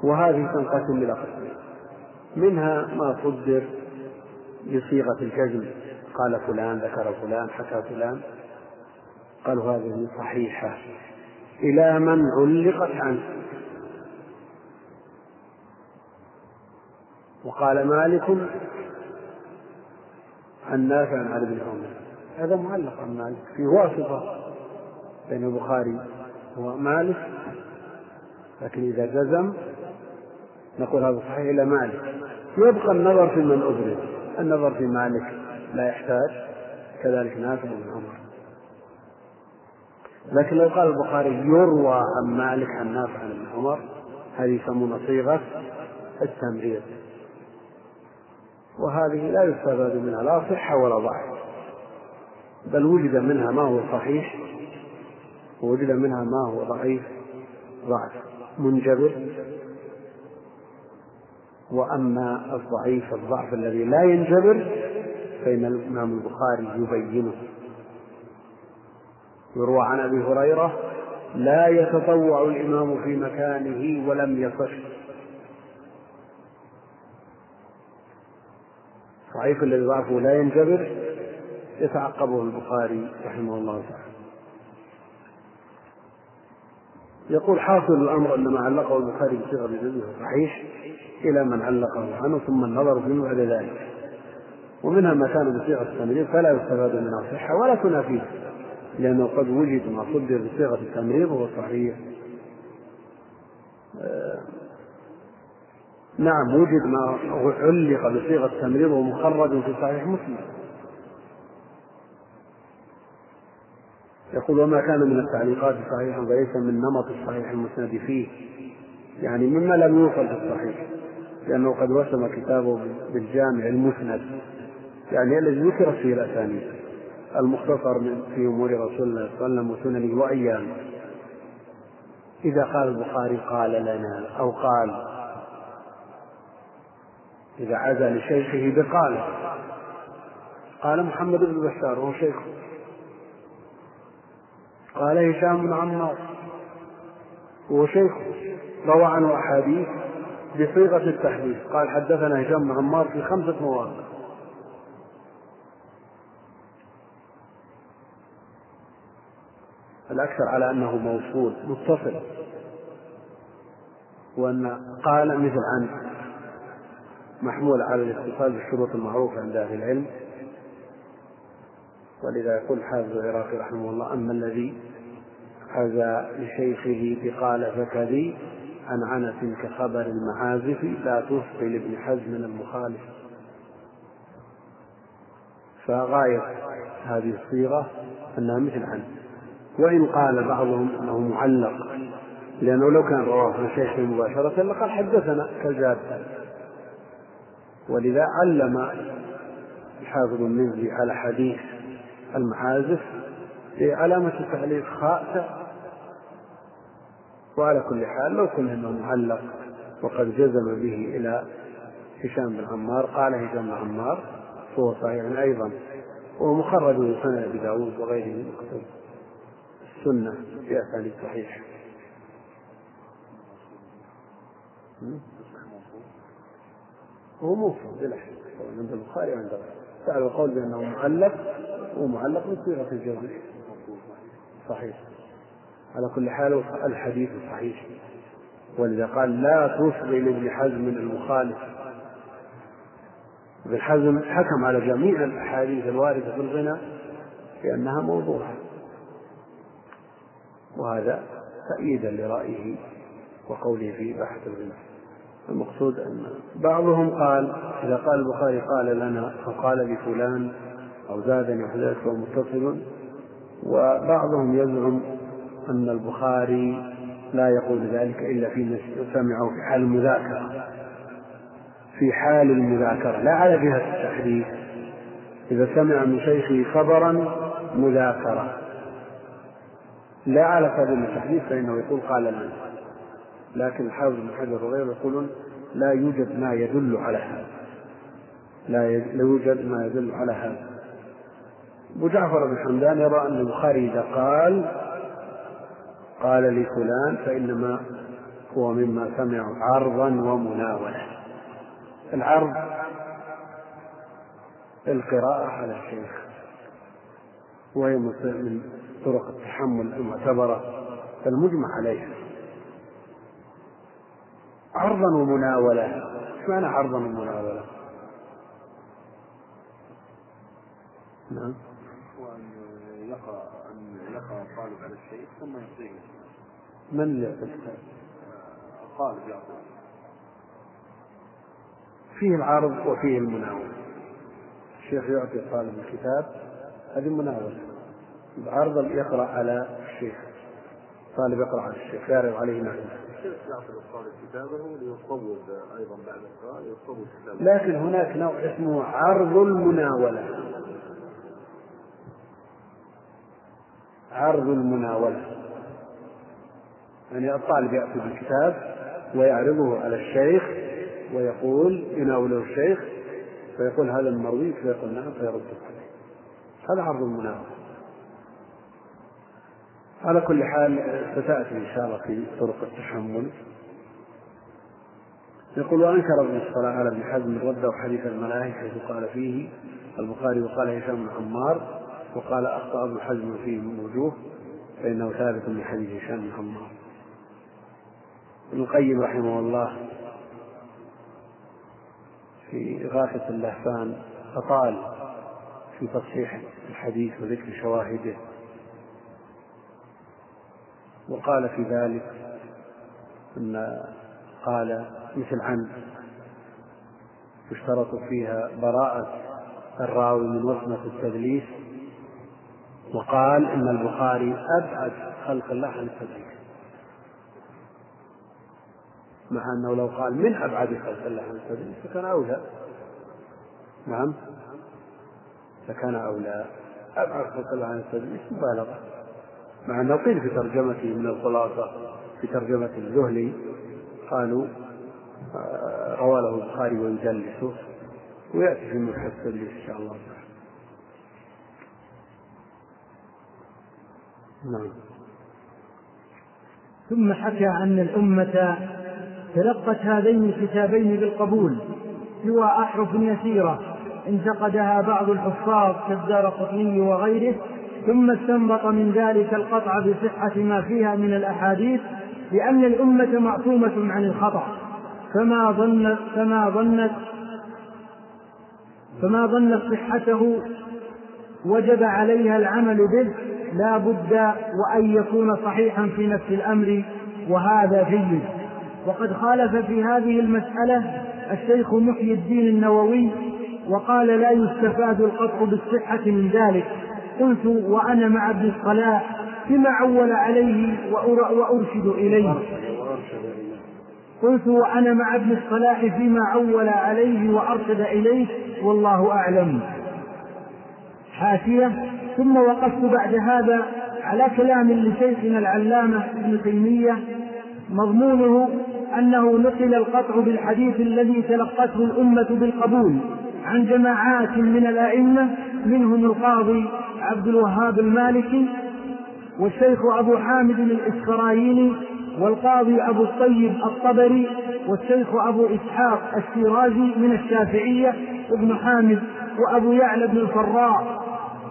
وهذه تنقسم إلى قسمين منها ما صدر بصيغة الجزم. قال فلان ذكر فلان حكى فلان. قالوا هذه صحيحة. إلى من علقت عنه. وقال مالك عن نافع عن ابن عمر هذا معلق عن مالك. في واسطة بين البخاري ومالك. لكن إذا جزم نقول هذا صحيح إلى مالك. يبقى النظر في من أدرك. النظر في مالك لا يحتاج. كذلك نافع بن عمر. لكن لو قال البخاري يروى عن مالك عن نافع عن ابن عمر هذه يسمونها صيغة التمريض وهذه لا يستفاد منها لا صحة ولا ضعف بل وجد منها ما هو صحيح ووجد منها ما هو ضعيف ضعف منجبر. وأما الضعيف الضعف الذي لا ينجبر فإن الإمام البخاري يبينه. يروى عن أبي هريرة لا يتطوع الإمام في مكانه ولم يصح. ضعيف الذي ضعفه لا ينجبر يتعقبه البخاري رحمه الله تعالى. يقول حاصل الأمر أن ما علقه البخاري بصيغة بجزمه صحيح إلى من علقه عنه ثم النظر فيه بعد ذلك. ومنها ما كان بصيغة التمريض فلا يستفاد منها صحة ولا تنافيه. لأنه قد وجد ما صدر بصيغة التمريض وهو صحيح. آه، نعم وجد ما علق بصيغة التمريض وهو مخرج في صحيح مسلم. يقول وما كان من التعليقات صحيحا فليس من نمط الصحيح المسند فيه. يعني مما لم يوصل في الصحيح لأنه قد وسم كتابه بالجامع المسند. يعني الذي ذكرت فيه الأسانيد. المختصر في أمور رسول الله صلى الله عليه وسلم وسننه وأيامه إذا قال البخاري قال لنا أو قال إذا عزى لشيخه بقال. قال محمد بن بشار وهو شيخه قال هشام بن عمار وهو شيخه روى عنه أحاديث بصيغة التحديث. قال حدثنا هشام بن عمار في خمسة مواقع الأكثر على أنه موصول متصل. وأن قال مثل عن محمول على الاتصال بالشروط المعروفة عند أهل العلم. ولذا يقول الحافظ العراقي رحمه الله أما الذي حذا لشيخه بقال فكذي عن عنس كخبر المعازف لا تثقل ابن حزم المخالف. فغاية هذه الصيغة أنها مثل عن وإن قال بعضهم أنه معلق لأنه لو كان رواه عن شيخه مباشرة لقال حدثنا كالجاد ولذا علم الحافظ المنزلي على حديث المعازف بعلامة التعليق خاء وعلى كل حال لو كان إنه معلق وقد جزم به إلى هشام بن عمار قال هشام بن عمار فهو صحيح أيضا وهو مخرج من سنن أبي داود وغيره من كتب السنة باسانيد صحيحه هو موصول بلا شك عند البخاري وعند غيره. فعل القول بأنه معلق ومعلق صيغة الجزم صحيح. على كل حال الحديث صحيح. ولذا قال لا تصغي لابن حزم المخالف. ابن حزم حكم على جميع الأحاديث الواردة في الغنى بأنها موضوعة. وهذا تأييدا لرأيه وقوله في بحث الغنى المقصود أن بعضهم قال إذا قال البخاري قال لنا فقال لفلان أو زادني وحدث فهو متصل وبعضهم يزعم أن البخاري لا يقول ذلك إلا في سمعه في حال المذاكرة. في حال المذاكرة لا على جهة التحديث. إذا سمع من شيخه خبرا مذاكرة. لا على سبيل التحديث فإنه يقول قال لنا لكن الحافظ بن حجر وغيره يقولون لا يوجد ما يدل على هذا. لا يوجد ما يدل على هذا. أبو جعفر بن حمدان يرى أن البخاري إذا قال قال لفلان فإنما هو مما سمع عرضا ومناولة. العرض القراءة على الشيخ. وهي من طرق التحمل المعتبرة المجمع عليها. عرضا ومناولة. إيش معنى عرضا ومناولة؟ نعم. وأن يقرأ؟ أن يقرأ الطالب على الشيء ثم يعطيه من اللي يعطي الكتاب؟ الطالب يعطي فيه العرض وفيه المناولة. الشيخ يعطي الطالب الكتاب. هذه مناولة. العرض يقرأ على الشيخ. الطالب يقرأ على الشيخ. يعرض عليه معلومة الشيخ يعطي الطالب كتابه ليصوب أيضا بعد القراءة يصوب كتابه. لكن هناك نوع اسمه عرض المناولة. عرض المناولة. يعني الطالب يأتي بالكتاب ويعرضه على الشيخ ويقول يناوله الشيخ فيقول هذا المروي فيقول نعم فيرد عليه. هذا عرض المناولة. على كل حال ستأتي إن شاء الله في طرق التحمل. يقول وأنكر ابن الصلاة على ابن حزم رده حديث الملاهي حيث قال فيه البخاري وقال هشام بن عمار وقال أخطأ ابن حزم فيه من وجوه فإنه ثابت من حديث هشام بن عمار ابن القيم رحمه الله في غاثة اللهفان أطال في تصحيح الحديث وذكر شواهده. وقال في ذلك أن قال مثل عن يشترط فيها براءة الراوي من وصمة التدليس وقال إن البخاري أبعد خلق الله عن التدليس مع أنه لو قال من أبعد خلق الله عن التدليس فكان أولى. نعم. فكان أولى. أبعد خلق الله عن التدليس مبالغة. مع أنه قيل في ترجمته من الخلاصة في ترجمة الزهلي قالوا آه، روى له البخاري ويدلسه ويأتي في التدليس إن شاء الله. نعم. ثم حكى أن الأمة تلقت هذين الكتابين بالقبول سوى أحرف يسيرة. انتقدها بعض الحفاظ كالدار قطني وغيره. ثم استنبط من ذلك القطع بصحة ما فيها من الأحاديث لأن الأمة معصومة عن الخطأ. فما ظنت فما ظنت فما ظنت صحته وجب عليها العمل به لا بد وأن يكون صحيحا في نفس الأمر وهذا جيد. وقد خالف في هذه المسألة الشيخ محي الدين النووي وقال لا يستفاد القطع بالصحة من ذلك. قلت وأنا مع ابن الصلاح بما عول عليه وأرشد إليه. قلت وأنا مع ابن الصلاح فيما عول عليه وأرشد إليه والله أعلم. حاشية. ثم وقفت بعد هذا على كلام لشيخنا العلامة ابن تيمية مضمونه أنه نقل القطع بالحديث الذي تلقته الأمة بالقبول عن جماعات من الأئمة منهم القاضي عبد الوهاب المالكي والشيخ أبو حامد الإسفرايني والقاضي أبو الطيب الطبري والشيخ أبو إسحاق الشيرازي من الشافعية وابن حامد وأبو يعلى بن الفراء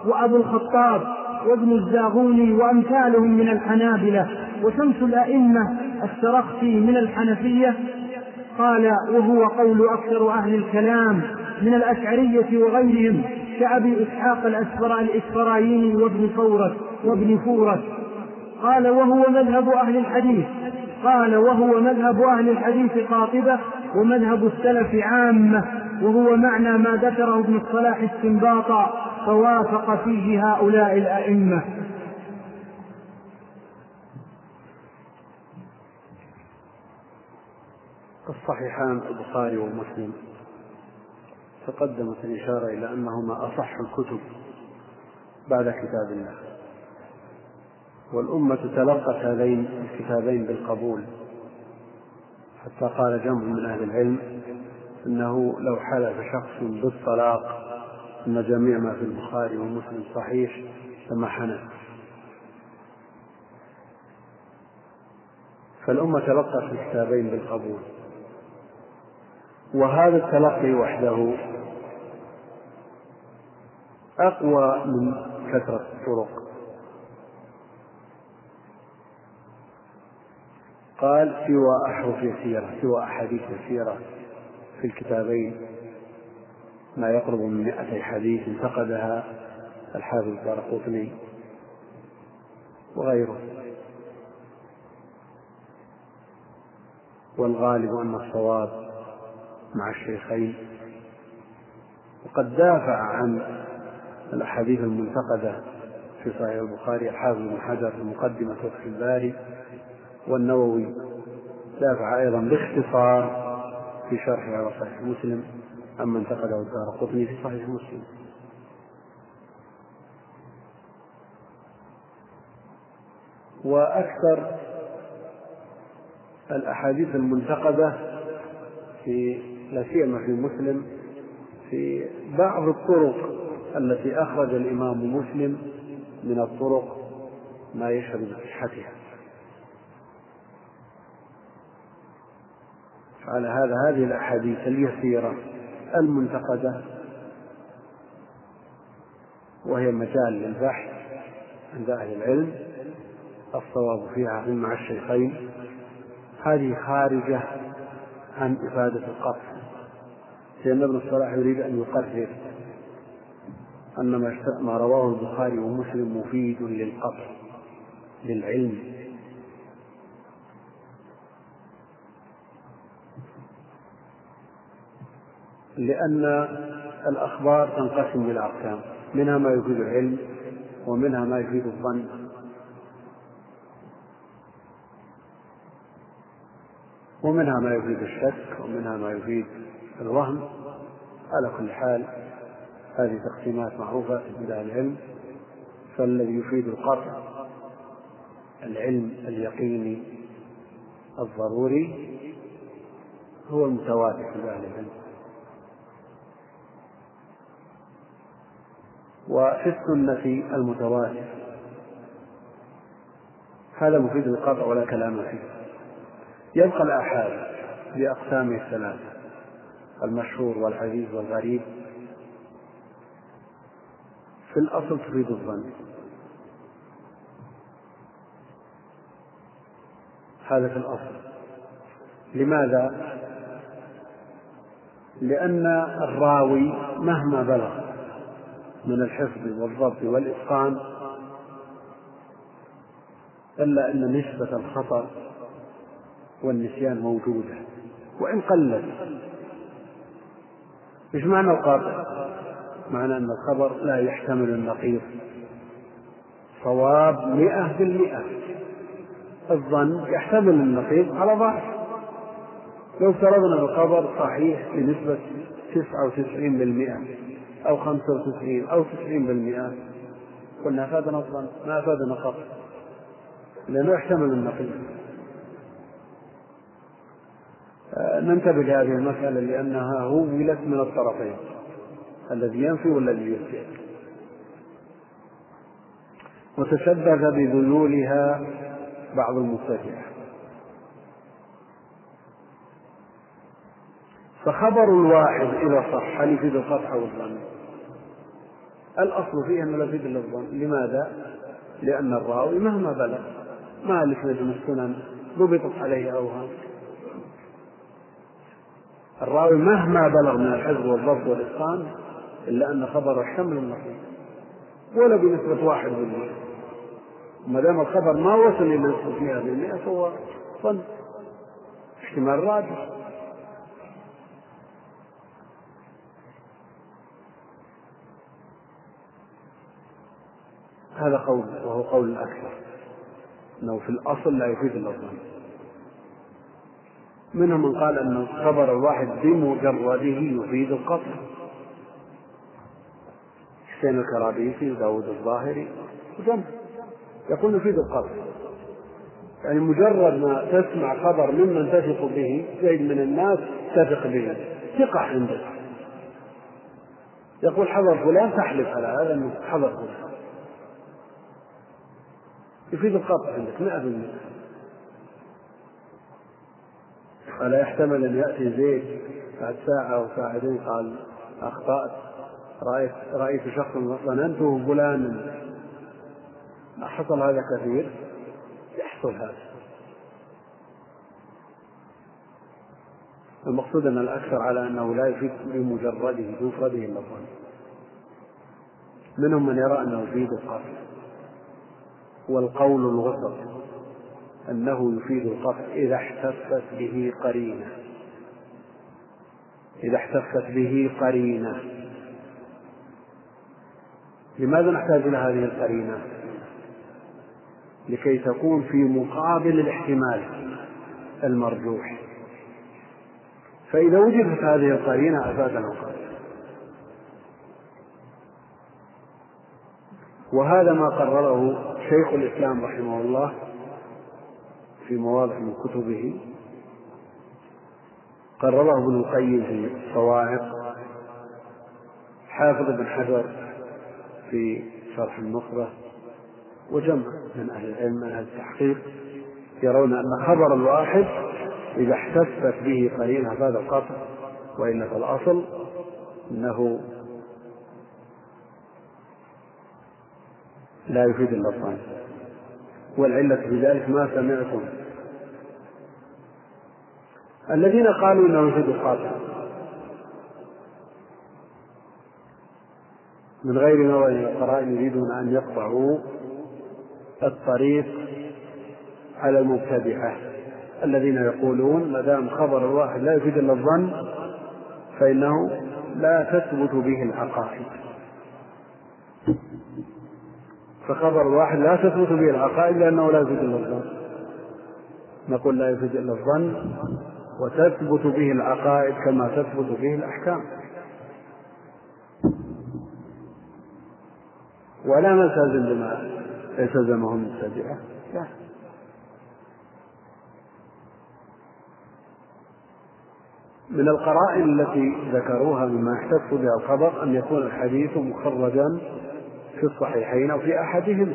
وأبو الخطاب وابن الزاغوني وأمثالهم من الحنابلة وشمس الأئمة السرخسي من الحنفية قال وهو قول أكثر أهل الكلام من الأشعرية وغيرهم كأبي إسحاق الإسفرايني وابن فورك وابن فورك. قال وهو مذهب أهل الحديث. قال وهو مذهب أهل الحديث قاطبة ومذهب السلف عامة وهو معنى ما ذكره ابن الصلاح استنباطا فوافق فيه هؤلاء الأئمة. الصحيحان البخاري ومسلم. تقدمت الإشارة إلى أنهما أصح الكتب بعد كتاب الله. والأمة تلقت هذين الكتابين بالقبول حتى قال جمع من أهل العلم أنه لو حلف شخص بالطلاق أن جميع ما في البخاري ومسلم صحيح لما حنث فالأمة تلقت الكتابين بالقبول. وهذا التلقي وحده أقوى من كثرة الطرق. قال سوى أحرف يسيرة سوى أحاديث يسيرة في الكتابين. ما يقرب من مئتي حديث انتقدها الحافظ الدارقطني وغيره. والغالب أن الصواب مع الشيخين وقد دافع عن الأحاديث المنتقدة في صحيح البخاري الحافظ بن حجر في مقدمة فتح الباري والنووي. دافع أيضا باختصار في شرحه على صحيح مسلم عما انتقده الدار قطني في صحيح مسلم. وأكثر الأحاديث المنتقدة في لا سيما في مسلم في بعض الطرق التي أخرج الإمام مسلم من الطرق ما يشهد بصحتها. على هذا هذه الأحاديث اليسيرة المنتقدة وهي مجال للبحث عند أهل العلم الصواب فيها مع الشيخين. هذه خارجة عن إفادة القطع لأن ابن الصلاح يريد أن يقرر أن ما رواه البخاري ومسلم مفيد للقطع للعلم. لأن الأخبار تنقسم إلى أقسام منها ما يفيد العلم ومنها ما يفيد الظن. ومنها ما يفيد الشك ومنها ما يفيد الوهم. على كل حال هذه تقسيمات معروفة عند أهل العلم. فالذي يفيد القطع العلم اليقيني الضروري هو المتواتر في أهل العلم. وفي السنة المتواتر. هذا مفيد القطع ولا كلام فيه. يبقى الآحاد بأقسامه الثلاثة. المشهور والعزيز والغريب. في الأصل تفيد الظن. هذا في الأصل. لماذا؟ لأن الراوي مهما بلغ من الحفظ والضبط والإتقان إلا أن نسبة الخطأ والنسيان موجودة. وإن قلت إيش معنى القاطع؟ معنى أن الخبر لا يحتمل النقيض. صواب مئة بالمئة. الظن يحتمل النقيض على ضعف. لو افترضنا الخبر صحيح بنسبة تسعة وتسعين بالمئة أو خمسة وتسعين أو تسعين بالمئة قلنا أفادنا الظن ما أفادنا خطأ لأنه يحتمل النقيض. ننتبه لهذه المسألة لأنها هولت من الطرفين الذي ينفي والذي يثبت وتشبث بذيولها بعض المبتدعة فخبر الواحد إذا صح هل يفيد القطع والظن؟ الأصل فيه أنه لا يفيد إلا الظن، لماذا؟ لأن الراوي مهما بلغ مالك نجم السنن ضبطت عليه أوهام الراوي مهما بلغ من الحفظ والضبط والإتقان إلا أن خبره يحتمل النقيض ولا بنسبة واحد بالمئة. ما دام الخبر ما وصل إلى نسبة مئة بالمئة فهو ظن احتمال راجح. هذا قول وهو قول الأكثر أنه في الأصل لا يفيد الظن منهم من قال أن الخبر الواحد بمجرده يفيد القطع حسين الكرابيسي وداود الظاهري وجمع. يقول يفيد القطع يعني مجرد ما تسمع خبر ممن تثق به زيد من الناس تثق به. ثقة عندك يقول حضر فلان تحلف على هذا أنه حضر فلان. يفيد القطع عندك 100% فلا يحتمل أن يأتي زيد بعد ساعة أو ساعتين؟ قال أخطأت. رأيت رأيت شخصا ظننته فلانا. حصل هذا كثير؟ يحصل هذا. المقصود أن الأكثر على أنه لا يفيد بمجرده بمفرده إلا الظن. منهم من يرى أنه يفيد القصد. والقول الغصب. أنه يفيد القطع إذا احتفت به قرينة. إذا احتفت به قرينة. لماذا نحتاج إلى هذه القرينة؟ لكي تكون في مقابل الاحتمال المرجوح. فإذا وجدت هذه القرينة أفادنا القطع وهذا ما قرره شيخ الإسلام رحمه الله في مواضع من كتبه. قرره ابن القيم في الصواعق حافظ بن حجر في شرح النخبة. وجمع من أهل العلم من أهل التحقيق يرون أن خبر الواحد إذا احتفت به قرينة هذا القطع وإلا فالأصل أنه لا يفيد إلا الظن والعلة في ذلك ما سمعتم. الذين قالوا إنه يفيد القاطع من غير نظر إلى القرائن يريدون أن يقطعوا الطريق على المبتدعه الذين يقولون ما دام خبر الواحد لا يفيد إلا الظن فإنه لا تثبت به العقائد. فخبر الواحد لا تثبت به العقائد لأنه لا يفيد إلا الظن. نقول لا يفيد إلا الظن وتثبت به العقائد كما تثبت به الأحكام. ولا نلتزم بما التزمه المبتدعة لا من القرائن التي ذكروها مما يحتف بها الخبر أن يكون الحديث مخرجا في الصحيحين أو في أحدهما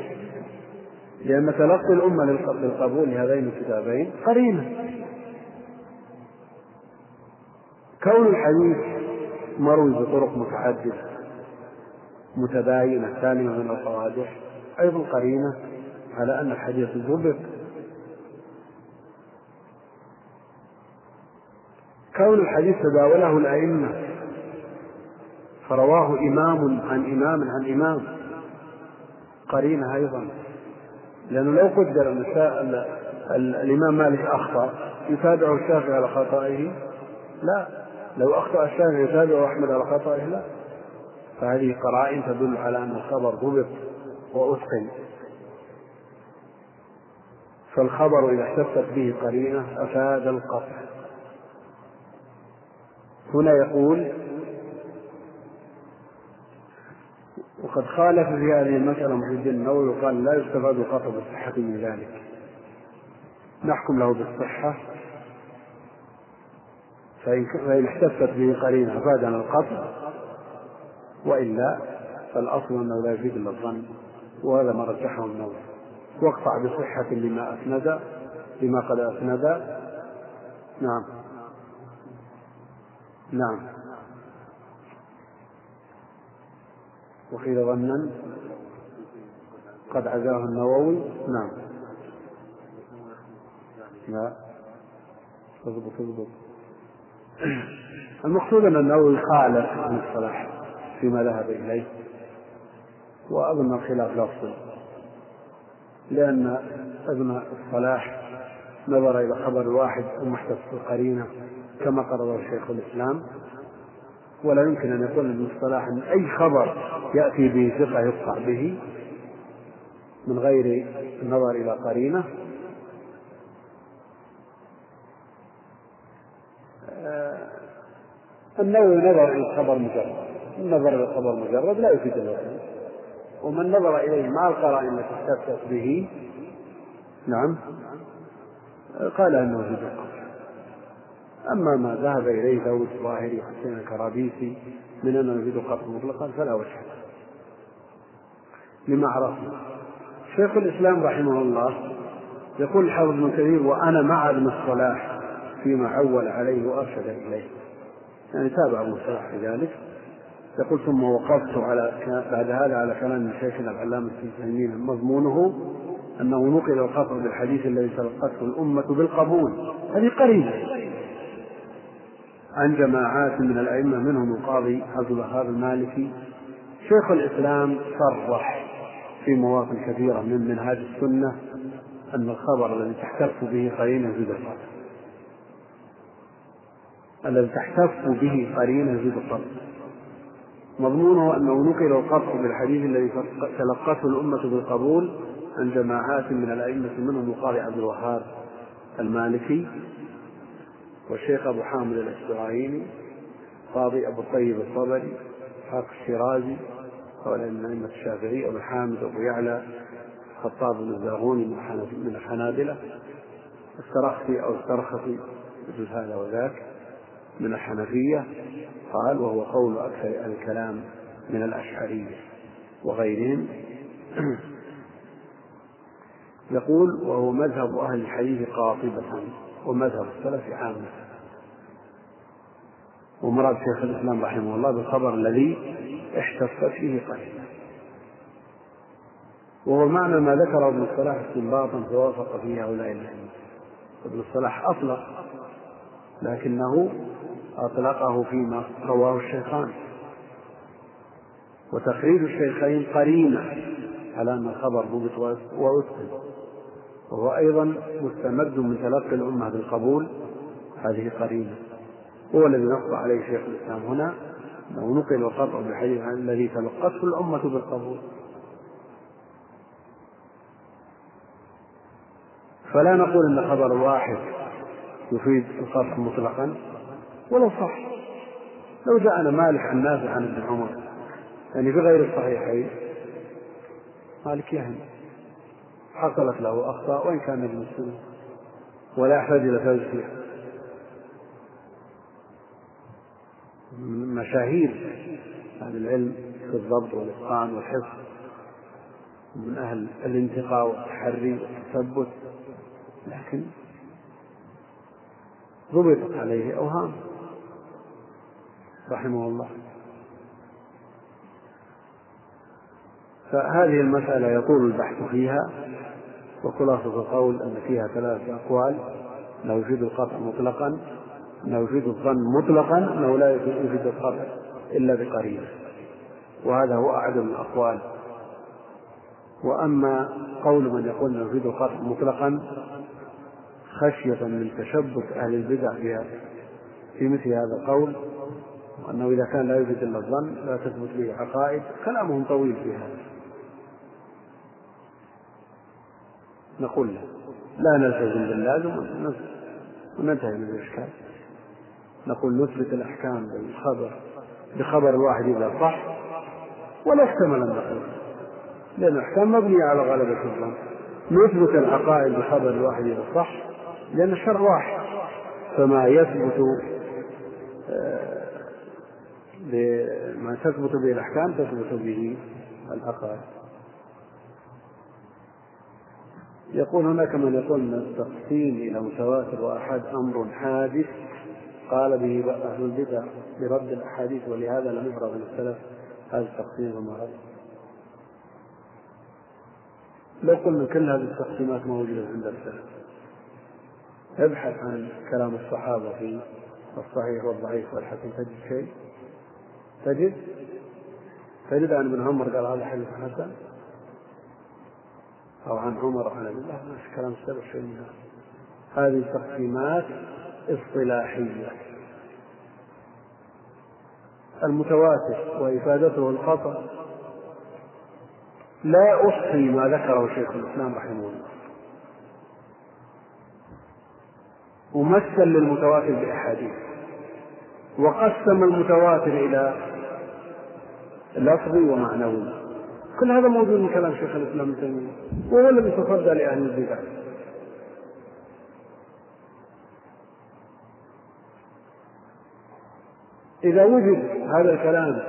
لأن تلقي الأمة للقبول لهذين الكتابين قرينة. كون الحديث مروي بطرق متعددة متباينة سالمة من القوادح أيضا قرينة على أن الحديث ضبط كون الحديث تداوله الأئمة فرواه إمام عن إمام عن إمام. قرينة أيضا. لأنه لو قدر أن الإمام مالك أخطأ يتابعه الشافعي على خطئه لا. لو أخطأ الشافعي يتابعه أحمد على خطئه لا. فهذه قرائن تدل على أن الخبر ضبط وأتقن. فالخبر إذا احتفت به قرينة أفاد القطع. هنا يقول وقد خالف في هذه المسألة الدين النووي وقال لا يستفاد القطع بالصحة من ذلك. نحكم له بالصحة. فإن فإن احتفت به قرينة أفادنا القطع وإلا فالأصل أنه لا يفيد إلا الظن وهذا ما رجحه النووي. واقطع بصحة لما أسند لما قد أسند. نعم. نعم. وقيل ظنا قد عزاه النووي. نعم. لا. اضبط اضبط. المقصود أن النووي خالف ابن الصلاح فيما ذهب إليه وأظن الخلاف لفظي لأن ابن الصلاح نظر إلى خبر الواحد المحدث في القرينة كما قرر شيخ الإسلام ولا يمكن أن يكون الصلاح إن أي خبر يأتي به ثقه يقطع به من غير النظر إلى قرينة. النووي نظر إلى الخبر مجرد. النظر إلى الخبر مجرد لا يفيد الوحي ومن نظر إليه مع القرائن التي استفتت به نعم قال أنه في أما ما ذهب إليه داود الظاهري وحسين الكرابيسي من أنه يفيد القبر مطلقا فلا وجه لما عرفنا. شيخ الإسلام رحمه الله يقول الحافظ ابن كثير وأنا مع ابن الصلاح فيما عول عليه وأرشد إليه. يعني تابع ابن الصلاح في ذلك. يقول ثم وقفت على بعد هذا على كلام شيخنا العلامة ابن تيمية مضمونه أنه نقل القطع بالحديث الذي تلقته الأمة بالقبول. هذه قريبة. عن جماعات من الأئمة منهم القاضي عبد الوهاب المالكي. شيخ الإسلام صرح في مواطن كثيرة من منهاج السنة أن الخبر الذي تحتف به قرينة القطع الذي تحتف به قرينة القطع مضمونه أنه نقل القطع بالحديث الذي تلقته الأمة بالقبول عن جماعات من الأئمة منهم القاضي عبد الوهاب المالكي. والشيخ أبو حامد الإسرائيلي قاضي أبو الطيب الصبري إسحاق الشيرازي هؤلاء من أئمة الشافعي أبو حامد أبو يعلى خطاب بن من الحنابلة. السرخسي أو السرخسي مثل هذا وذاك من الحنفية. قال وهو قول أكثر الكلام من الأشعرية وغيرهم. يقول وهو مذهب أهل الحديث قاطبة. ومذهب السلف عامة ومراد شيخ الإسلام رحمه الله بالخبر الذي احتفت فيه قليلا. وهو معنى ما ذكره ابن الصلاح استنباطا توافق فيه هؤلاء الأئمة. ابن الصلاح أطلق لكنه أطلقه فيما رواه الشيخان. وتخريج الشيخين قرينة على أن الخبر ضبط وأتقن وهو أيضا مستمد من تلقي الأمة بالقبول. هذه قرينة. هو الذي نص عليه شيخ الإسلام هنا أنه نقل القطع بالحديث الذي تلقته الأمة بالقبول. فلا نقول أن خبر واحد يفيد القطع مطلقا. ولو صح. لو جاءنا مالك عن نافع عن ابن عمر. يعني في غير الصحيحين. مالك يهم حصلت له أخطاء وإن كان من المسلمين. ولا يحتاج إلى من مشاهير أهل العلم في الضبط والإتقان والحفظ من أهل الانتقاء والتحري والتثبت لكن ضبطت عليه أوهام. رحمه الله. فهذه المسألة يطول البحث فيها. وخلاصة القول أن فيها ثلاثة أقوال لا يفيد القطع مطلقا أنه يفيد الظن مطلقا أنه لا يفيد القطع إلا بقرينة. وهذا هو أعدم الأقوال. وأما قول من يقول أنه يفيد القطع مطلقا خشية من تشبث أهل البدع في في مثل هذا القول وأنه إذا كان لا يفيد إلا الظن لا تثبت به عقائد كلامهم طويل في هذا. نقول له لا نلتزم باللازم وننتهي من الإشكال. نقول نثبت الأحكام بالخبر بخبر الواحد إذا صح ولا احتمل أن نقول. لأن الأحكام مبنية على غلبة الظن. نثبت العقائد بخبر الواحد إذا صح لأن الشرع واحد. فما يثبت ما تثبت به الأحكام تثبت به العقائد. يقول هناك من يقول أن التقسيم إلى متواتر وأحد أمر حادث قال به أهل البدع برد الأحاديث ولهذا لم يفرغ من السلف هذا التقسيم وما رد لو قلنا كل هذه التقسيمات موجودة عند السلف ابحث عن كلام الصحابة في الصحيح والضعيف والحسن تجد شيء؟ تجد؟ تجد عن ابن عمر قال هذا حديث حسن؟ أو عن عمر عن أبي الله ما كلام السلف هذا هذه تقسيمات اصطلاحية. المتواتر وإفادته الخطأ. لا أحصي ما ذكره شيخ الإسلام رحمه الله. ومثل للمتواتر بأحاديث. وقسم المتواتر إلى لفظي ومعنوي. كل هذا موجود من كلام شيخ الإسلام ابن تيمية. وهو الذي تصدى لأهل البدع. إذا وجد هذا الكلام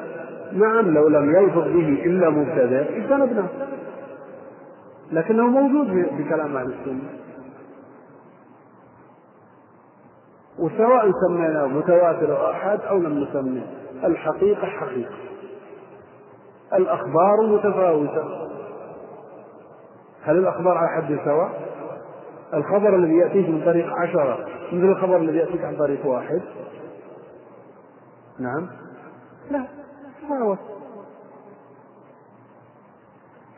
نعم لو لم يلفظ به إلا مبتدع اجتنبناه. لكنه موجود في كلام أهل السنة. وسواء سميناه متواتر أو أحد أو لم نسميه الحقيقة حقيقة. الأخبار متفاوتة. هل الأخبار على حد سواء؟ الخبر الذي يأتيك من طريق عشرة مثل الخبر الذي يأتيك عن طريق واحد. نعم. لا تفاوت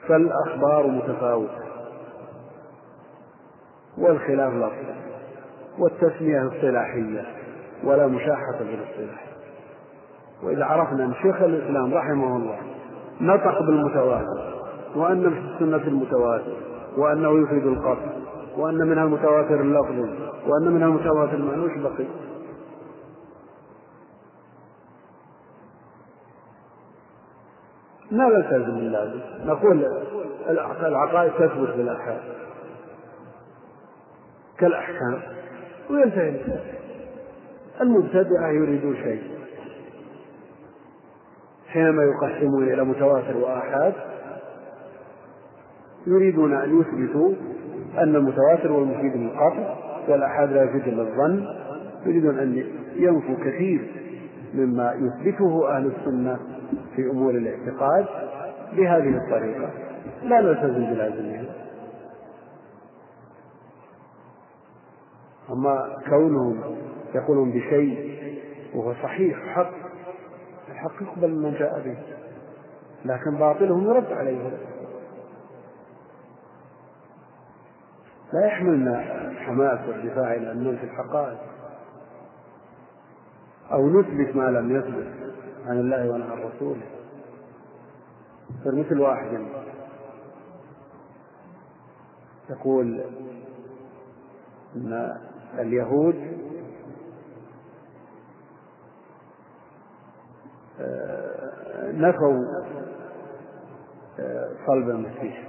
فالأخبار متفاوتة. والخلاف لفظ والتسمية اصطلاحية. ولا مشاحة في الاصطلاح. وإذا عرفنا أن شيخ الإسلام رحمه الله نطق بالمتواتر وأن في السنة المتواتر وأنه يفيد القطع وأن منها المتواتر اللفظي وأن منها المتواتر المعنوي بقي. ما نلتزم باللازم نقول العقائد تثبت بالأحكام. كالأحكام. وينتهي. المبتدعة يريدون شيء. حينما يقسمون إلى متواتر وآحاد يريدون أن يثبتوا أن المتواتر هو المفيد للقطع والآحاد لا يفيد إلا الظن. يريدون أن ينفوا كثير مما يثبته أهل السنة في أمور الاعتقاد بهذه الطريقة. لا نلتزم بلازمها أما كونهم يقولون بشيء وهو صحيح حق الحق يقبل من جاء به لكن باطلهم يرد عليه. لا يحملنا الحماس والدفاع إلى أن ننفي الحقائق أو نثبت ما لم يثبت عن الله وعن رسوله صار مثل واحد يقول أن اليهود نفوا آه، صلب المسيح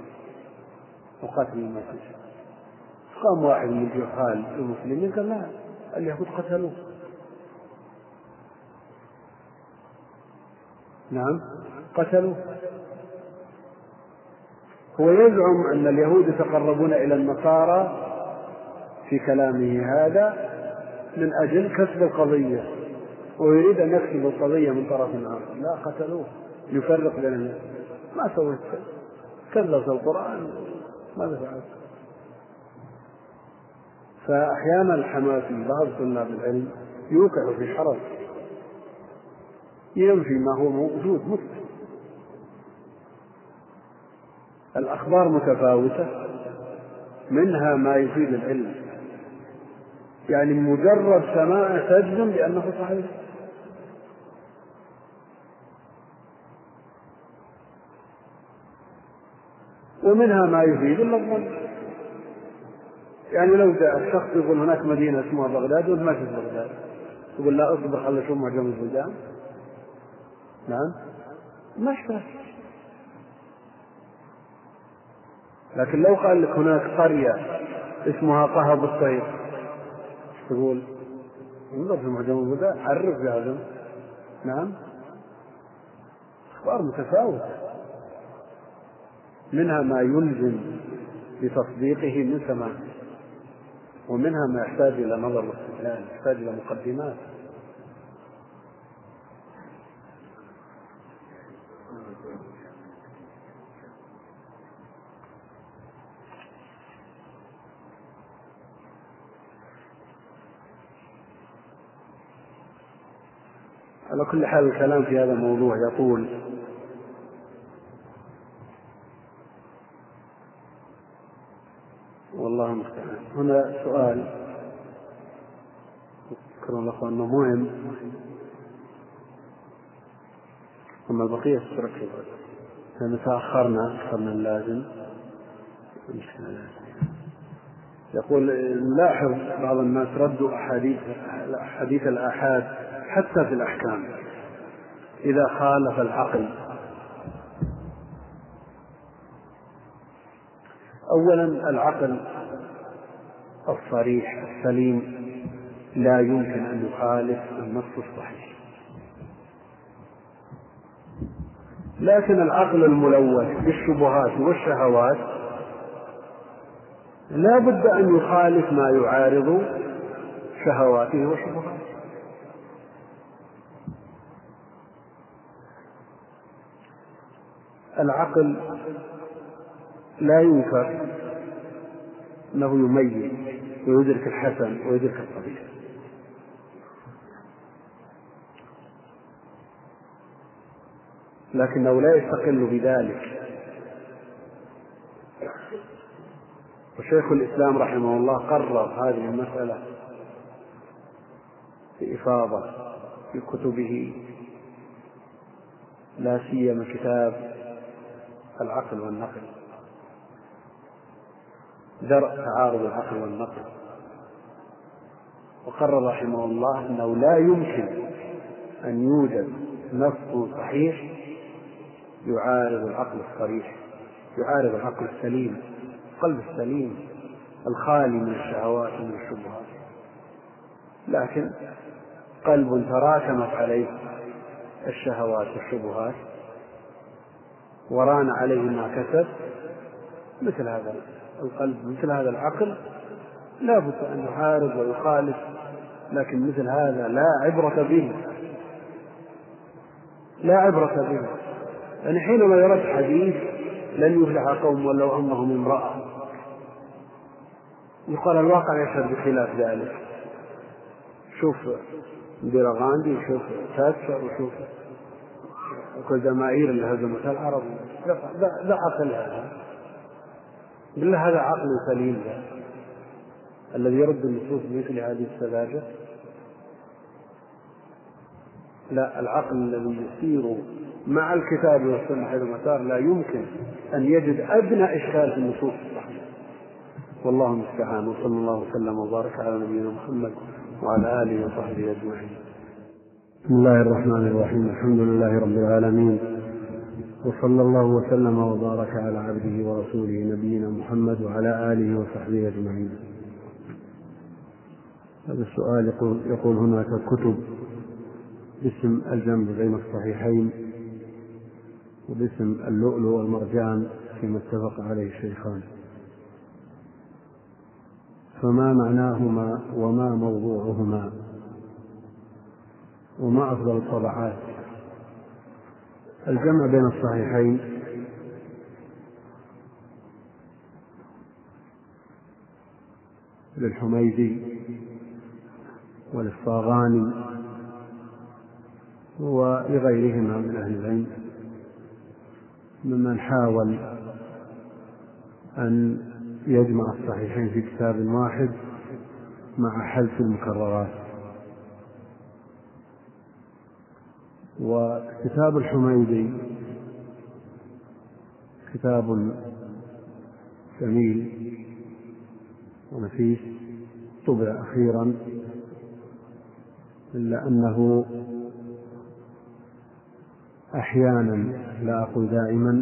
وقتل المسيح. قام واحد من جهال المسلمين قال لا اليهود قتلوه. نعم قتلوه. هو يزعم أن اليهود يتقربون إلى النصارى في كلامه هذا من أجل كسب القضية. ويريد أن يكسب القضية من طرف آخر. لا قتلوه. يفرق بين الناس. ما سويت. كذبت القرآن. ماذا فعلت؟ فأحيانا الحماسي بعض طلاب العلم يوقع في حرج. ينفي ما هو موجود مثبت الأخبار متفاوتة. منها ما يفيد العلم. يعني مجرد سماع تجزم بأنه صحيح. ومنها ما يفيد الظن. يعني لو جاء الشخص يقول هناك مدينة اسمها بغداد يقول ما في بغداد. يقول لا اصبر خلي أشوف معجم البلدان. نعم. ما اشتهى لكن لو قال لك هناك قرية اسمها قهب الصيف تقول؟ انظر في معجم البلدان عرف هذا نعم. أخبار متفاوتة. منها ما يلزم بتصديقه من سماع ومنها ما يحتاج إلى نظر واستدلال يحتاج إلى مقدمات. على كل حال الكلام في هذا الموضوع يطول والله المستعان هنا سؤال. أذكر الأخوة أنه مهم. أما البقية تتركوا لأن تأخرنا أكثر من اللازم. يقول نلاحظ بعض الناس ردوا أحاديث أحاديث الآحاد حتى في الأحكام. إذا خالف العقل. أولا العقل. الصريح السليم لا يمكن أن يخالف النص الصحيح. لكن العقل الملوث بالشبهات والشهوات لا بد أن يخالف ما يعارض شهواته وشبهاته. العقل لا ينكر أنه يميز ويدرك الحسن ويدرك القبيح لكنه لا يستقل بذلك. وشيخ الإسلام رحمه الله قرر هذه المسألة في إفاضة في كتبه لا سيما كتاب العقل والنقل. درء تعارض العقل والنقل وقرر رحمه الله إنه لا يمكن أن يوجد نص صحيح يعارض العقل الصريح يعارض العقل السليم القلب السليم الخالي من الشهوات ومن الشبهات. لكن قلب تراكمت عليه الشهوات والشبهات وران عليه ما كسب مثل هذا. القلب مثل هذا العقل لا بد أن يحارب ويخالف لكن مثل هذا لا عبرة به. لا عبرة به. يعني حينما يرد حديث لن يفلح قوم ولو أمهم امرأة. يقال الواقع يشهد بخلاف ذلك. شوف بيرغاندي وشوف تاتشر وشوف وكل جماهير اللي هزمتها العرب عقل هذا بالله هذا عقل سليم الذي يرد النصوص بمثل هذه السذاجة؟ لا العقل الذي يسير مع الكتاب والسنة حيثما سار لا يمكن أن يجد أدنى إشكال في النصوص الصحيحة. والله المستعان وصلى الله وسلم وبارك على نبينا محمد وعلى آله وصحبه أجمعين. بسم الله الرحمن الرحيم. الحمد لله رب العالمين. وصلى الله وسلم وبارك على عبده ورسوله نبينا محمد وعلى آله وصحبه أجمعين. هذا السؤال يقول, يقول هناك كتب باسم الجمع بين الصحيحين وباسم اللؤلؤ والمرجان فيما اتفق عليه الشيخان. فما معناهما وما موضوعهما وما أفضل الطبعات؟ الجمع بين الصحيحين. للحميدي وللصاغاني ولغيرهما من أهل العلم. ممن حاول أن يجمع الصحيحين في كتاب واحد مع حذف المكررات. وكتاب الحميدي. كتاب جميل ونفيس. طبع أخيرا. إلا أنه أحيانا لا أقول دائما.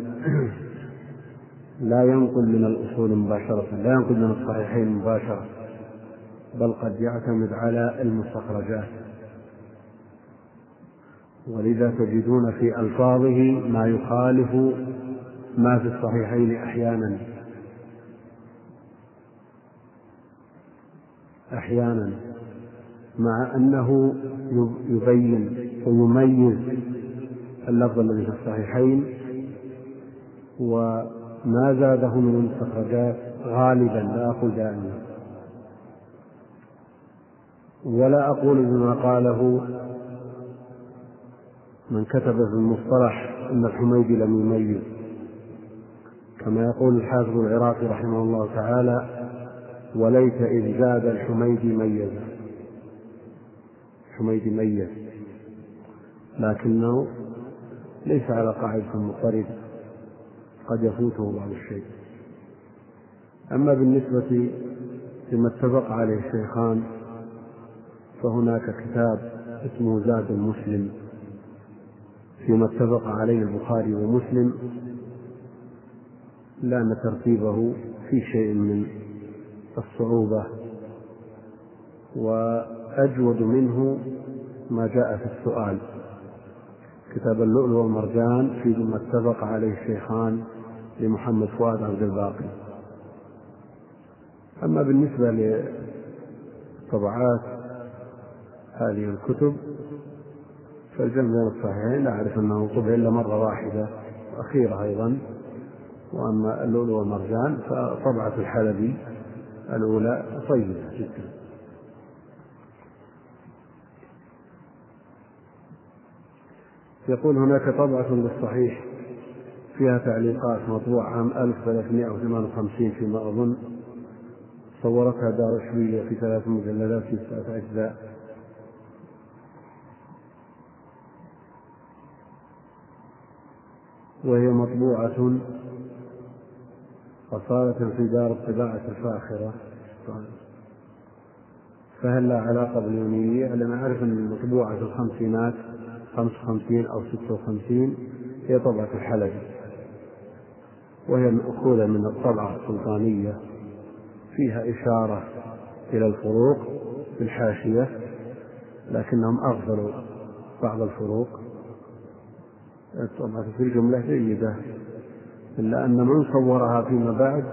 لا ينقل من الأصول مباشرة. لا ينقل من الصحيحين مباشرة. بل قد يعتمد على المستخرجات. ولذا تجدون في ألفاظه ما يخالف ما في الصحيحين أحيانا. أحيانا. مع أنه يبين ويميز اللفظ الذي في الصحيحين وما زاده من المستخرجات غالبا لا أقول دائما. ولا أقول بما قاله من كتب في المصطلح أن الحميدي لم يميز. كما يقول الحافظ العراقي رحمه الله تعالى وليت إذ زاد الحميدي ميز. الحميدي ميز. لكنه ليس على قاعدة مضطرد قد يفوته بعض الشيء. أما بالنسبة لما اتفق عليه الشيخان فهناك كتاب اسمه زاد المسلم. فيما اتفق عليه البخاري ومسلم لأن ترتيبه في شيء من الصعوبة وأجود منه ما جاء في السؤال. كتاب اللؤلؤ والمرجان فيما اتفق عليه الشيخان لمحمد فؤاد عبد الباقي. أما بالنسبة لطبعات هذه الكتب فالجمع بين الصحيحين لا أعرف أنه طبع إلا مرة واحدة أخيرة أيضا وأما اللؤلؤ والمرجان فطبعة الحلبي الأولى طيبة جدا. يقول هناك طبعة للصحيح فيها تعليقات مطبوعة عام 1358 فيما أظن صورتها دار شوية في ثلاث مجلدات في تسعة أجزاء. وهي مطبوعة. أصالة في دار الطباعة الفاخرة. فهل لا علاقة باليونية؟ لأن أعرف أن المطبوعة في الخمسينات خمس وخمسين أو ستة وخمسين هي طبعة الحلبي وهي مأخوذة من الطبعة السلطانية. فيها إشارة إلى الفروق في الحاشية لكنهم أغفلوا بعض الفروق. طبعا في الجملة جيدة. إلا أن من صورها فيما بعد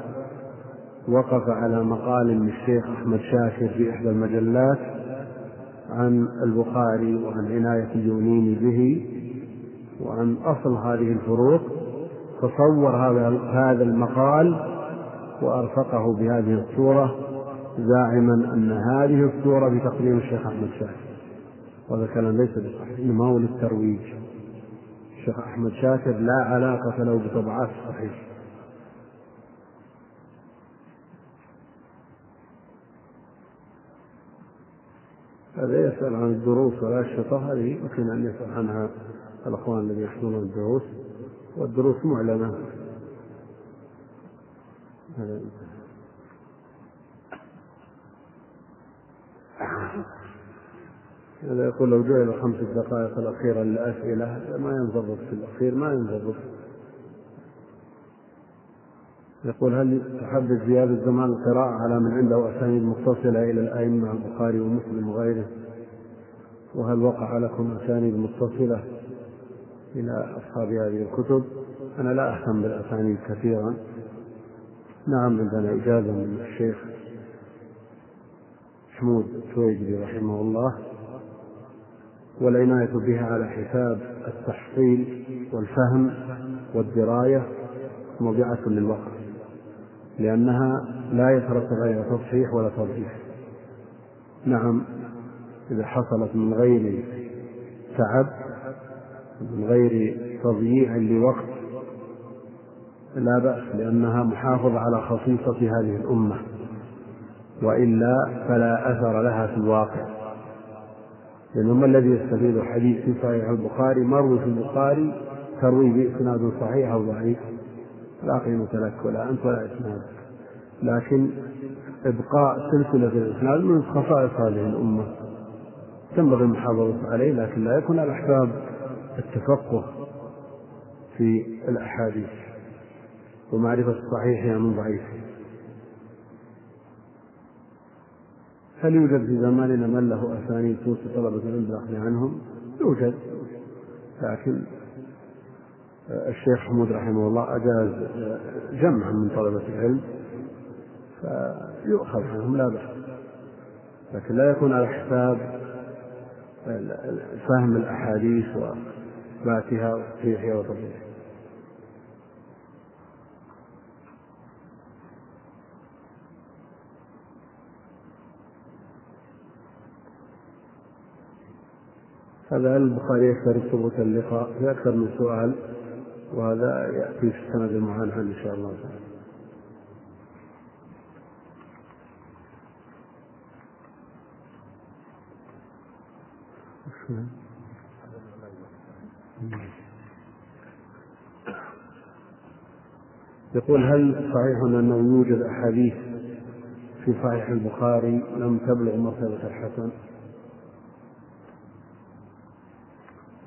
وقف على مقال للشيخ أحمد شاكر في إحدى المجلات عن البخاري وعن عناية اليونيني به وعن أصل هذه الفروق فصور هذا هذا المقال وأرفقه بهذه الصورة زاعما أن هذه الصورة بتقديم الشيخ أحمد شاكر. وهذا كلام ليس بصحيح إنما هو للترويج. الشيخ أحمد شاكر لا علاقة له بطبعات الصحيح هذا يسأل عن الدروس والأشرطة هذه يمكن أن يسأل عنها الأخوان الذين يحضرون الدروس. والدروس معلنة. هذا يقول لو جعل خمس دقائق الأخيرة للأسئلة ما ينضبط في الأخير ما ينضبط يقول هل تحبذ زيادة زمان القراءة على من عنده أسانيد متصلة إلى الأئمة البخاري ومسلم وغيره؟ وهل وقع لكم أسانيد متصلة إلى أصحاب هذه الكتب؟ أنا لا أهتم بالأسانيد كثيرا. نعم عندنا إجازة من الشيخ حمود التويجري رحمه الله. والعناية بها على حساب التحصيل والفهم والدراية موضعة للوقت لأنها لا يترتب عليها تصحيح ولا تضعيف نعم إذا حصلت من غير تعب من غير تضييع لوقت لا بأس لأنها محافظة على خصيصة هذه الأمة وإلا فلا أثر لها في الواقع. لأنه ما الذي يستفيد حديث في صحيح البخاري؟ مروي في البخاري تروي بإسناد صحيح أو ضعيف. لا قيمة لك ولا أنت ولا إسنادك. لكن إبقاء سلسلة الإسناد من خصائص هذه الأمة. تنبغي المحافظة عليه لكن لا يكون على حساب التفقه في الأحاديث. ومعرفة صحيحها من ضعيفها هل يوجد في زماننا من له أسانيد توصي طلبة العلم بالأخذ عنهم؟ يوجد. لكن الشيخ حمود رحمه الله أجاز جمعا من طلبة العلم فيؤخذ عنهم لا بأس. لكن لا يكون على حساب فهم الأحاديث وإثباتها وتصحيحها وتضعيفها هذا البخاري يكثر ثبوت اللقاء في أكثر من سؤال وهذا يأتي في السند المعانى إن شاء الله تعالى يقول هل صحيح أنه يوجد أحاديث في صحيح البخاري لم تبلغ مرتبة الحسن؟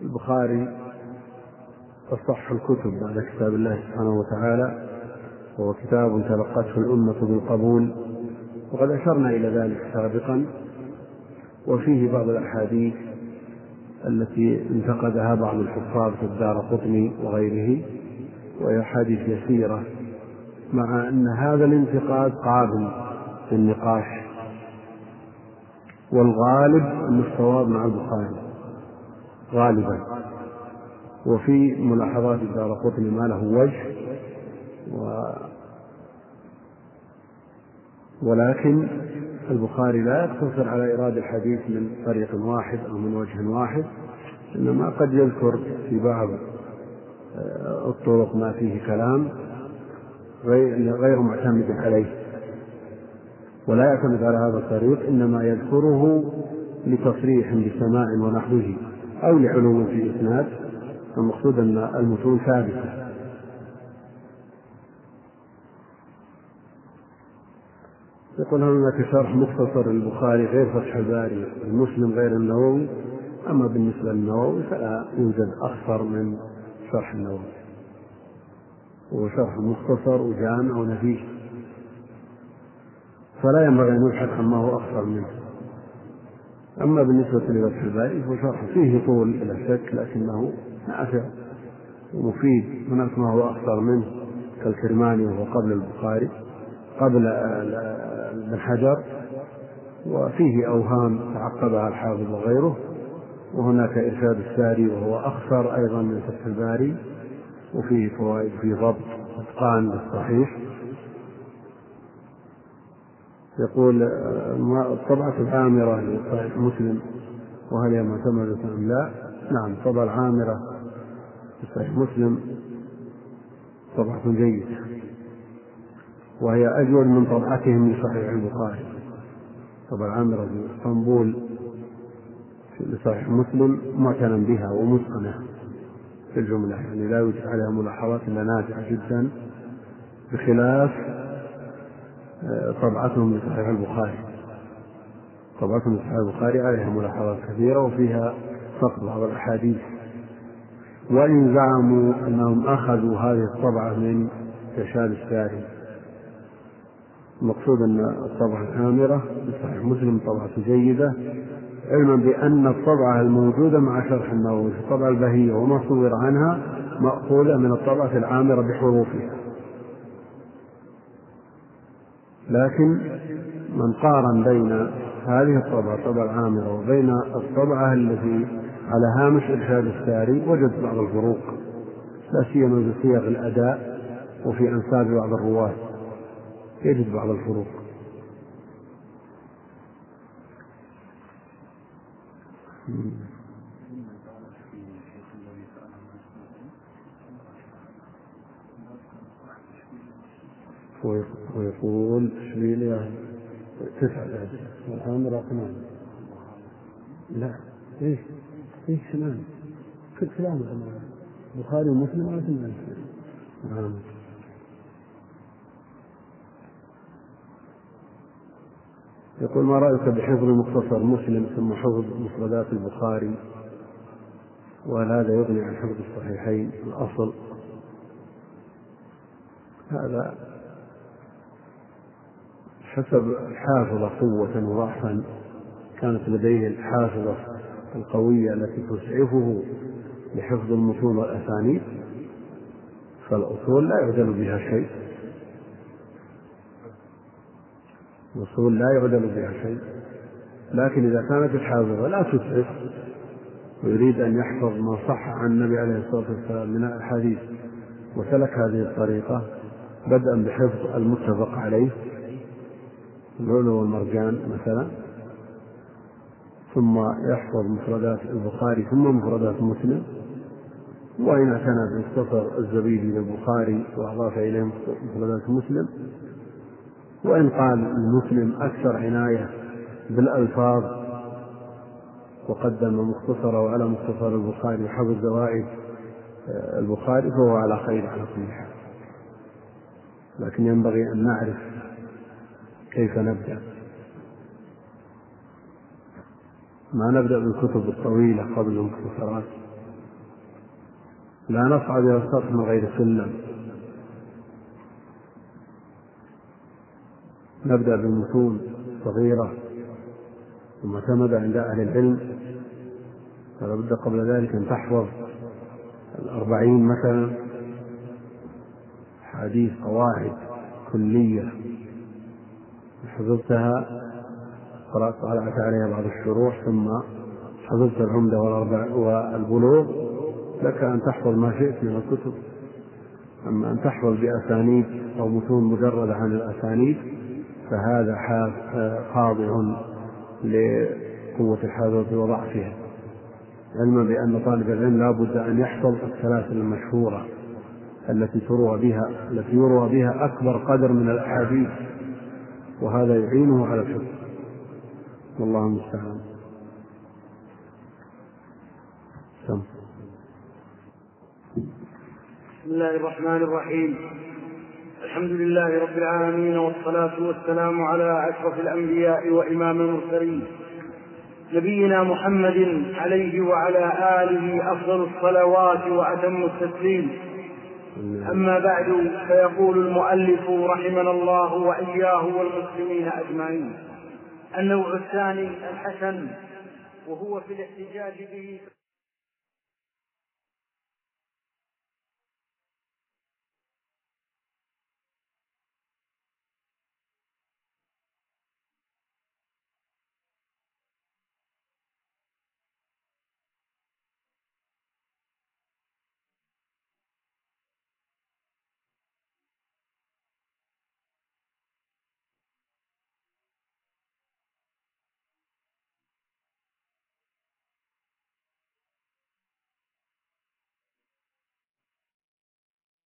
البخاري أصح الكتب بعد كتاب الله سبحانه وتعالى وهو كتاب تلقته الأمة بالقبول وقد أشرنا إلى ذلك سابقا وفيه بعض الأحاديث التي انتقدها بعض الحفاظ في الدار قطني وغيره وهي أحاديث يسيرة مع أن هذا الانتقاد قابل للنقاش والغالب أن الصواب مع البخاري. غالبا. وفي ملاحظات الدار قطني ما له وجه و ولكن البخاري لا يقتصر على إيراد الحديث من طريق واحد أو من وجه واحد إنما قد يذكر في بعض آه، الطرق ما فيه كلام غير معتمد عليه. ولا يعتمد على هذا الطريق إنما يذكره لتصريح بسماع ونحوه. أو لعلوم في الإسناد المقصود أن المتون ثابتة. يقول هناك شرح مختصر للبخاري غير فتح الباري المسلم غير النووي؟ أما بالنسبة للنووي فلا يوجد أخطر من شرح النووي. هو شرح مختصر وجامع ونفيس. فلا ينبغي أن يبحث عما هو أخطر منه. أما بالنسبة لفتح الباري فهو شرح فيه طول بلا شك لكنه نافع ومفيد. هناك ما هو أخطر منه كالكرماني وهو قبل البخاري قبل ابن حجر وفيه أوهام تعقبها الحافظ وغيره وهناك إرشاد الساري وهو أخطر أيضا من فتح الباري وفيه فوائد في ضبط إتقان للصحيح يقول الطبعة العامرة لصحيح مسلم وهل هي معتمدة أم لا؟ نعم الطبعة العامرة لصحيح مسلم طبعة جيدة وهي أجود من طبعتهم لصحيح البخاري. الطبعة العامرة في إسطنبول لصحيح مسلم معتنى بها ومتقنة في الجملة. يعني لا يوجد عليها ملاحظات إلا نافعة جدا بخلاف طبعتهم لصحيح البخاري. طبعتهم لصحيح البخاري عليها ملاحظات كثيرة وفيها سقط بعض الأحاديث. وإن زعموا أنهم أخذوا هذه الطبعة من كشاب الساري المقصود أن الطبعة الآمرة بصحيح مسلم طبعة جيدة علما بأن الطبعة الموجودة مع شرح النووي في الطبعة البهية وما صور عنها مأخوذة من الطبعة العامرة بحروفها. لكن من قارن بين هذه الطبعة الطبعة العامرة وبين الطبعة التي على هامش إرشاد الساري وجد بعض الفروق لا سيما في صيغ الأداء وفي أنساب بعض الرواة يجد بعض الفروق. ويقول اشبيليا تسعة والآن ثمان لا إيش؟ إيش ثمان كل كلام البخاري ومسلم على ثمان نعم. يقول ما رأيك بحفظ مختصر مسلم ثم حفظ مفردات البخاري؟ وهل هذا يغني عن حفظ الصحيحين؟ الأصل. هذا حسب الحافظة قوة وضعفا كانت لديه الحافظة القوية التي تسعفه لحفظ المتون والأسانيد فالأصول لا يعدل بها شيء. الأصول لا يعدل بها شيء. لكن إذا كانت الحافظة لا تسعف ويريد أن يحفظ ما صح عن النبي عليه الصلاة والسلام من الأحاديث وسلك هذه الطريقة بدءا بحفظ المتفق عليه اللؤلؤ والمرجان مثلا ثم يحفظ مفردات البخاري ثم مفردات مسلم وإن اعتنى بمختصر الزبيدي للبخاري وأضاف إليه مفردات مسلم. وإن قال المسلم أكثر عناية بالألفاظ وقدم مختصره على مختصر البخاري وحفظ زوائد آه، البخاري فهو على خير على كل حال. لكن ينبغي أن نعرف كيف نبدأ؟ ما نبدأ بالكتب الطويلة قبل المختصرات لا نصعد إلى السطح من غير سلم نبدأ بمتون صغيرة ومعتمدة عند أهل العلم. فلا بد قبل ذلك أن تحفظ الأربعين مثلا. حديث قواعد كلية. حفظتها قرأت طالعت عليها بعض الشروح ثم حفظت العمدة والأربع والبلوغ. لك أن تحفظ ما شئت من الكتب أما أن تحفظ بأسانيد أو متون مجردة عن الأسانيد فهذا خاضع لقوة الحافظة وضعفها. علما بأن طالب العلم لا بد أن يحفظ السلاسل المشهورة التي تروى بها التي يروى بها أكبر قدر من الأحاديث. وهذا يعينه على الحفظ والله المستعان. بسم الله الرحمن الرحيم. الحمد لله رب العالمين والصلاة والسلام على أشرف الأنبياء وإمام المرسلين. نبينا محمد عليه وعلى آله أفضل الصلوات وأتم التسليم. أما بعد فيقول المؤلف رحمنا الله وإياه والمسلمين أجمعين النوع الثاني الحسن وهو في الاحتجاج به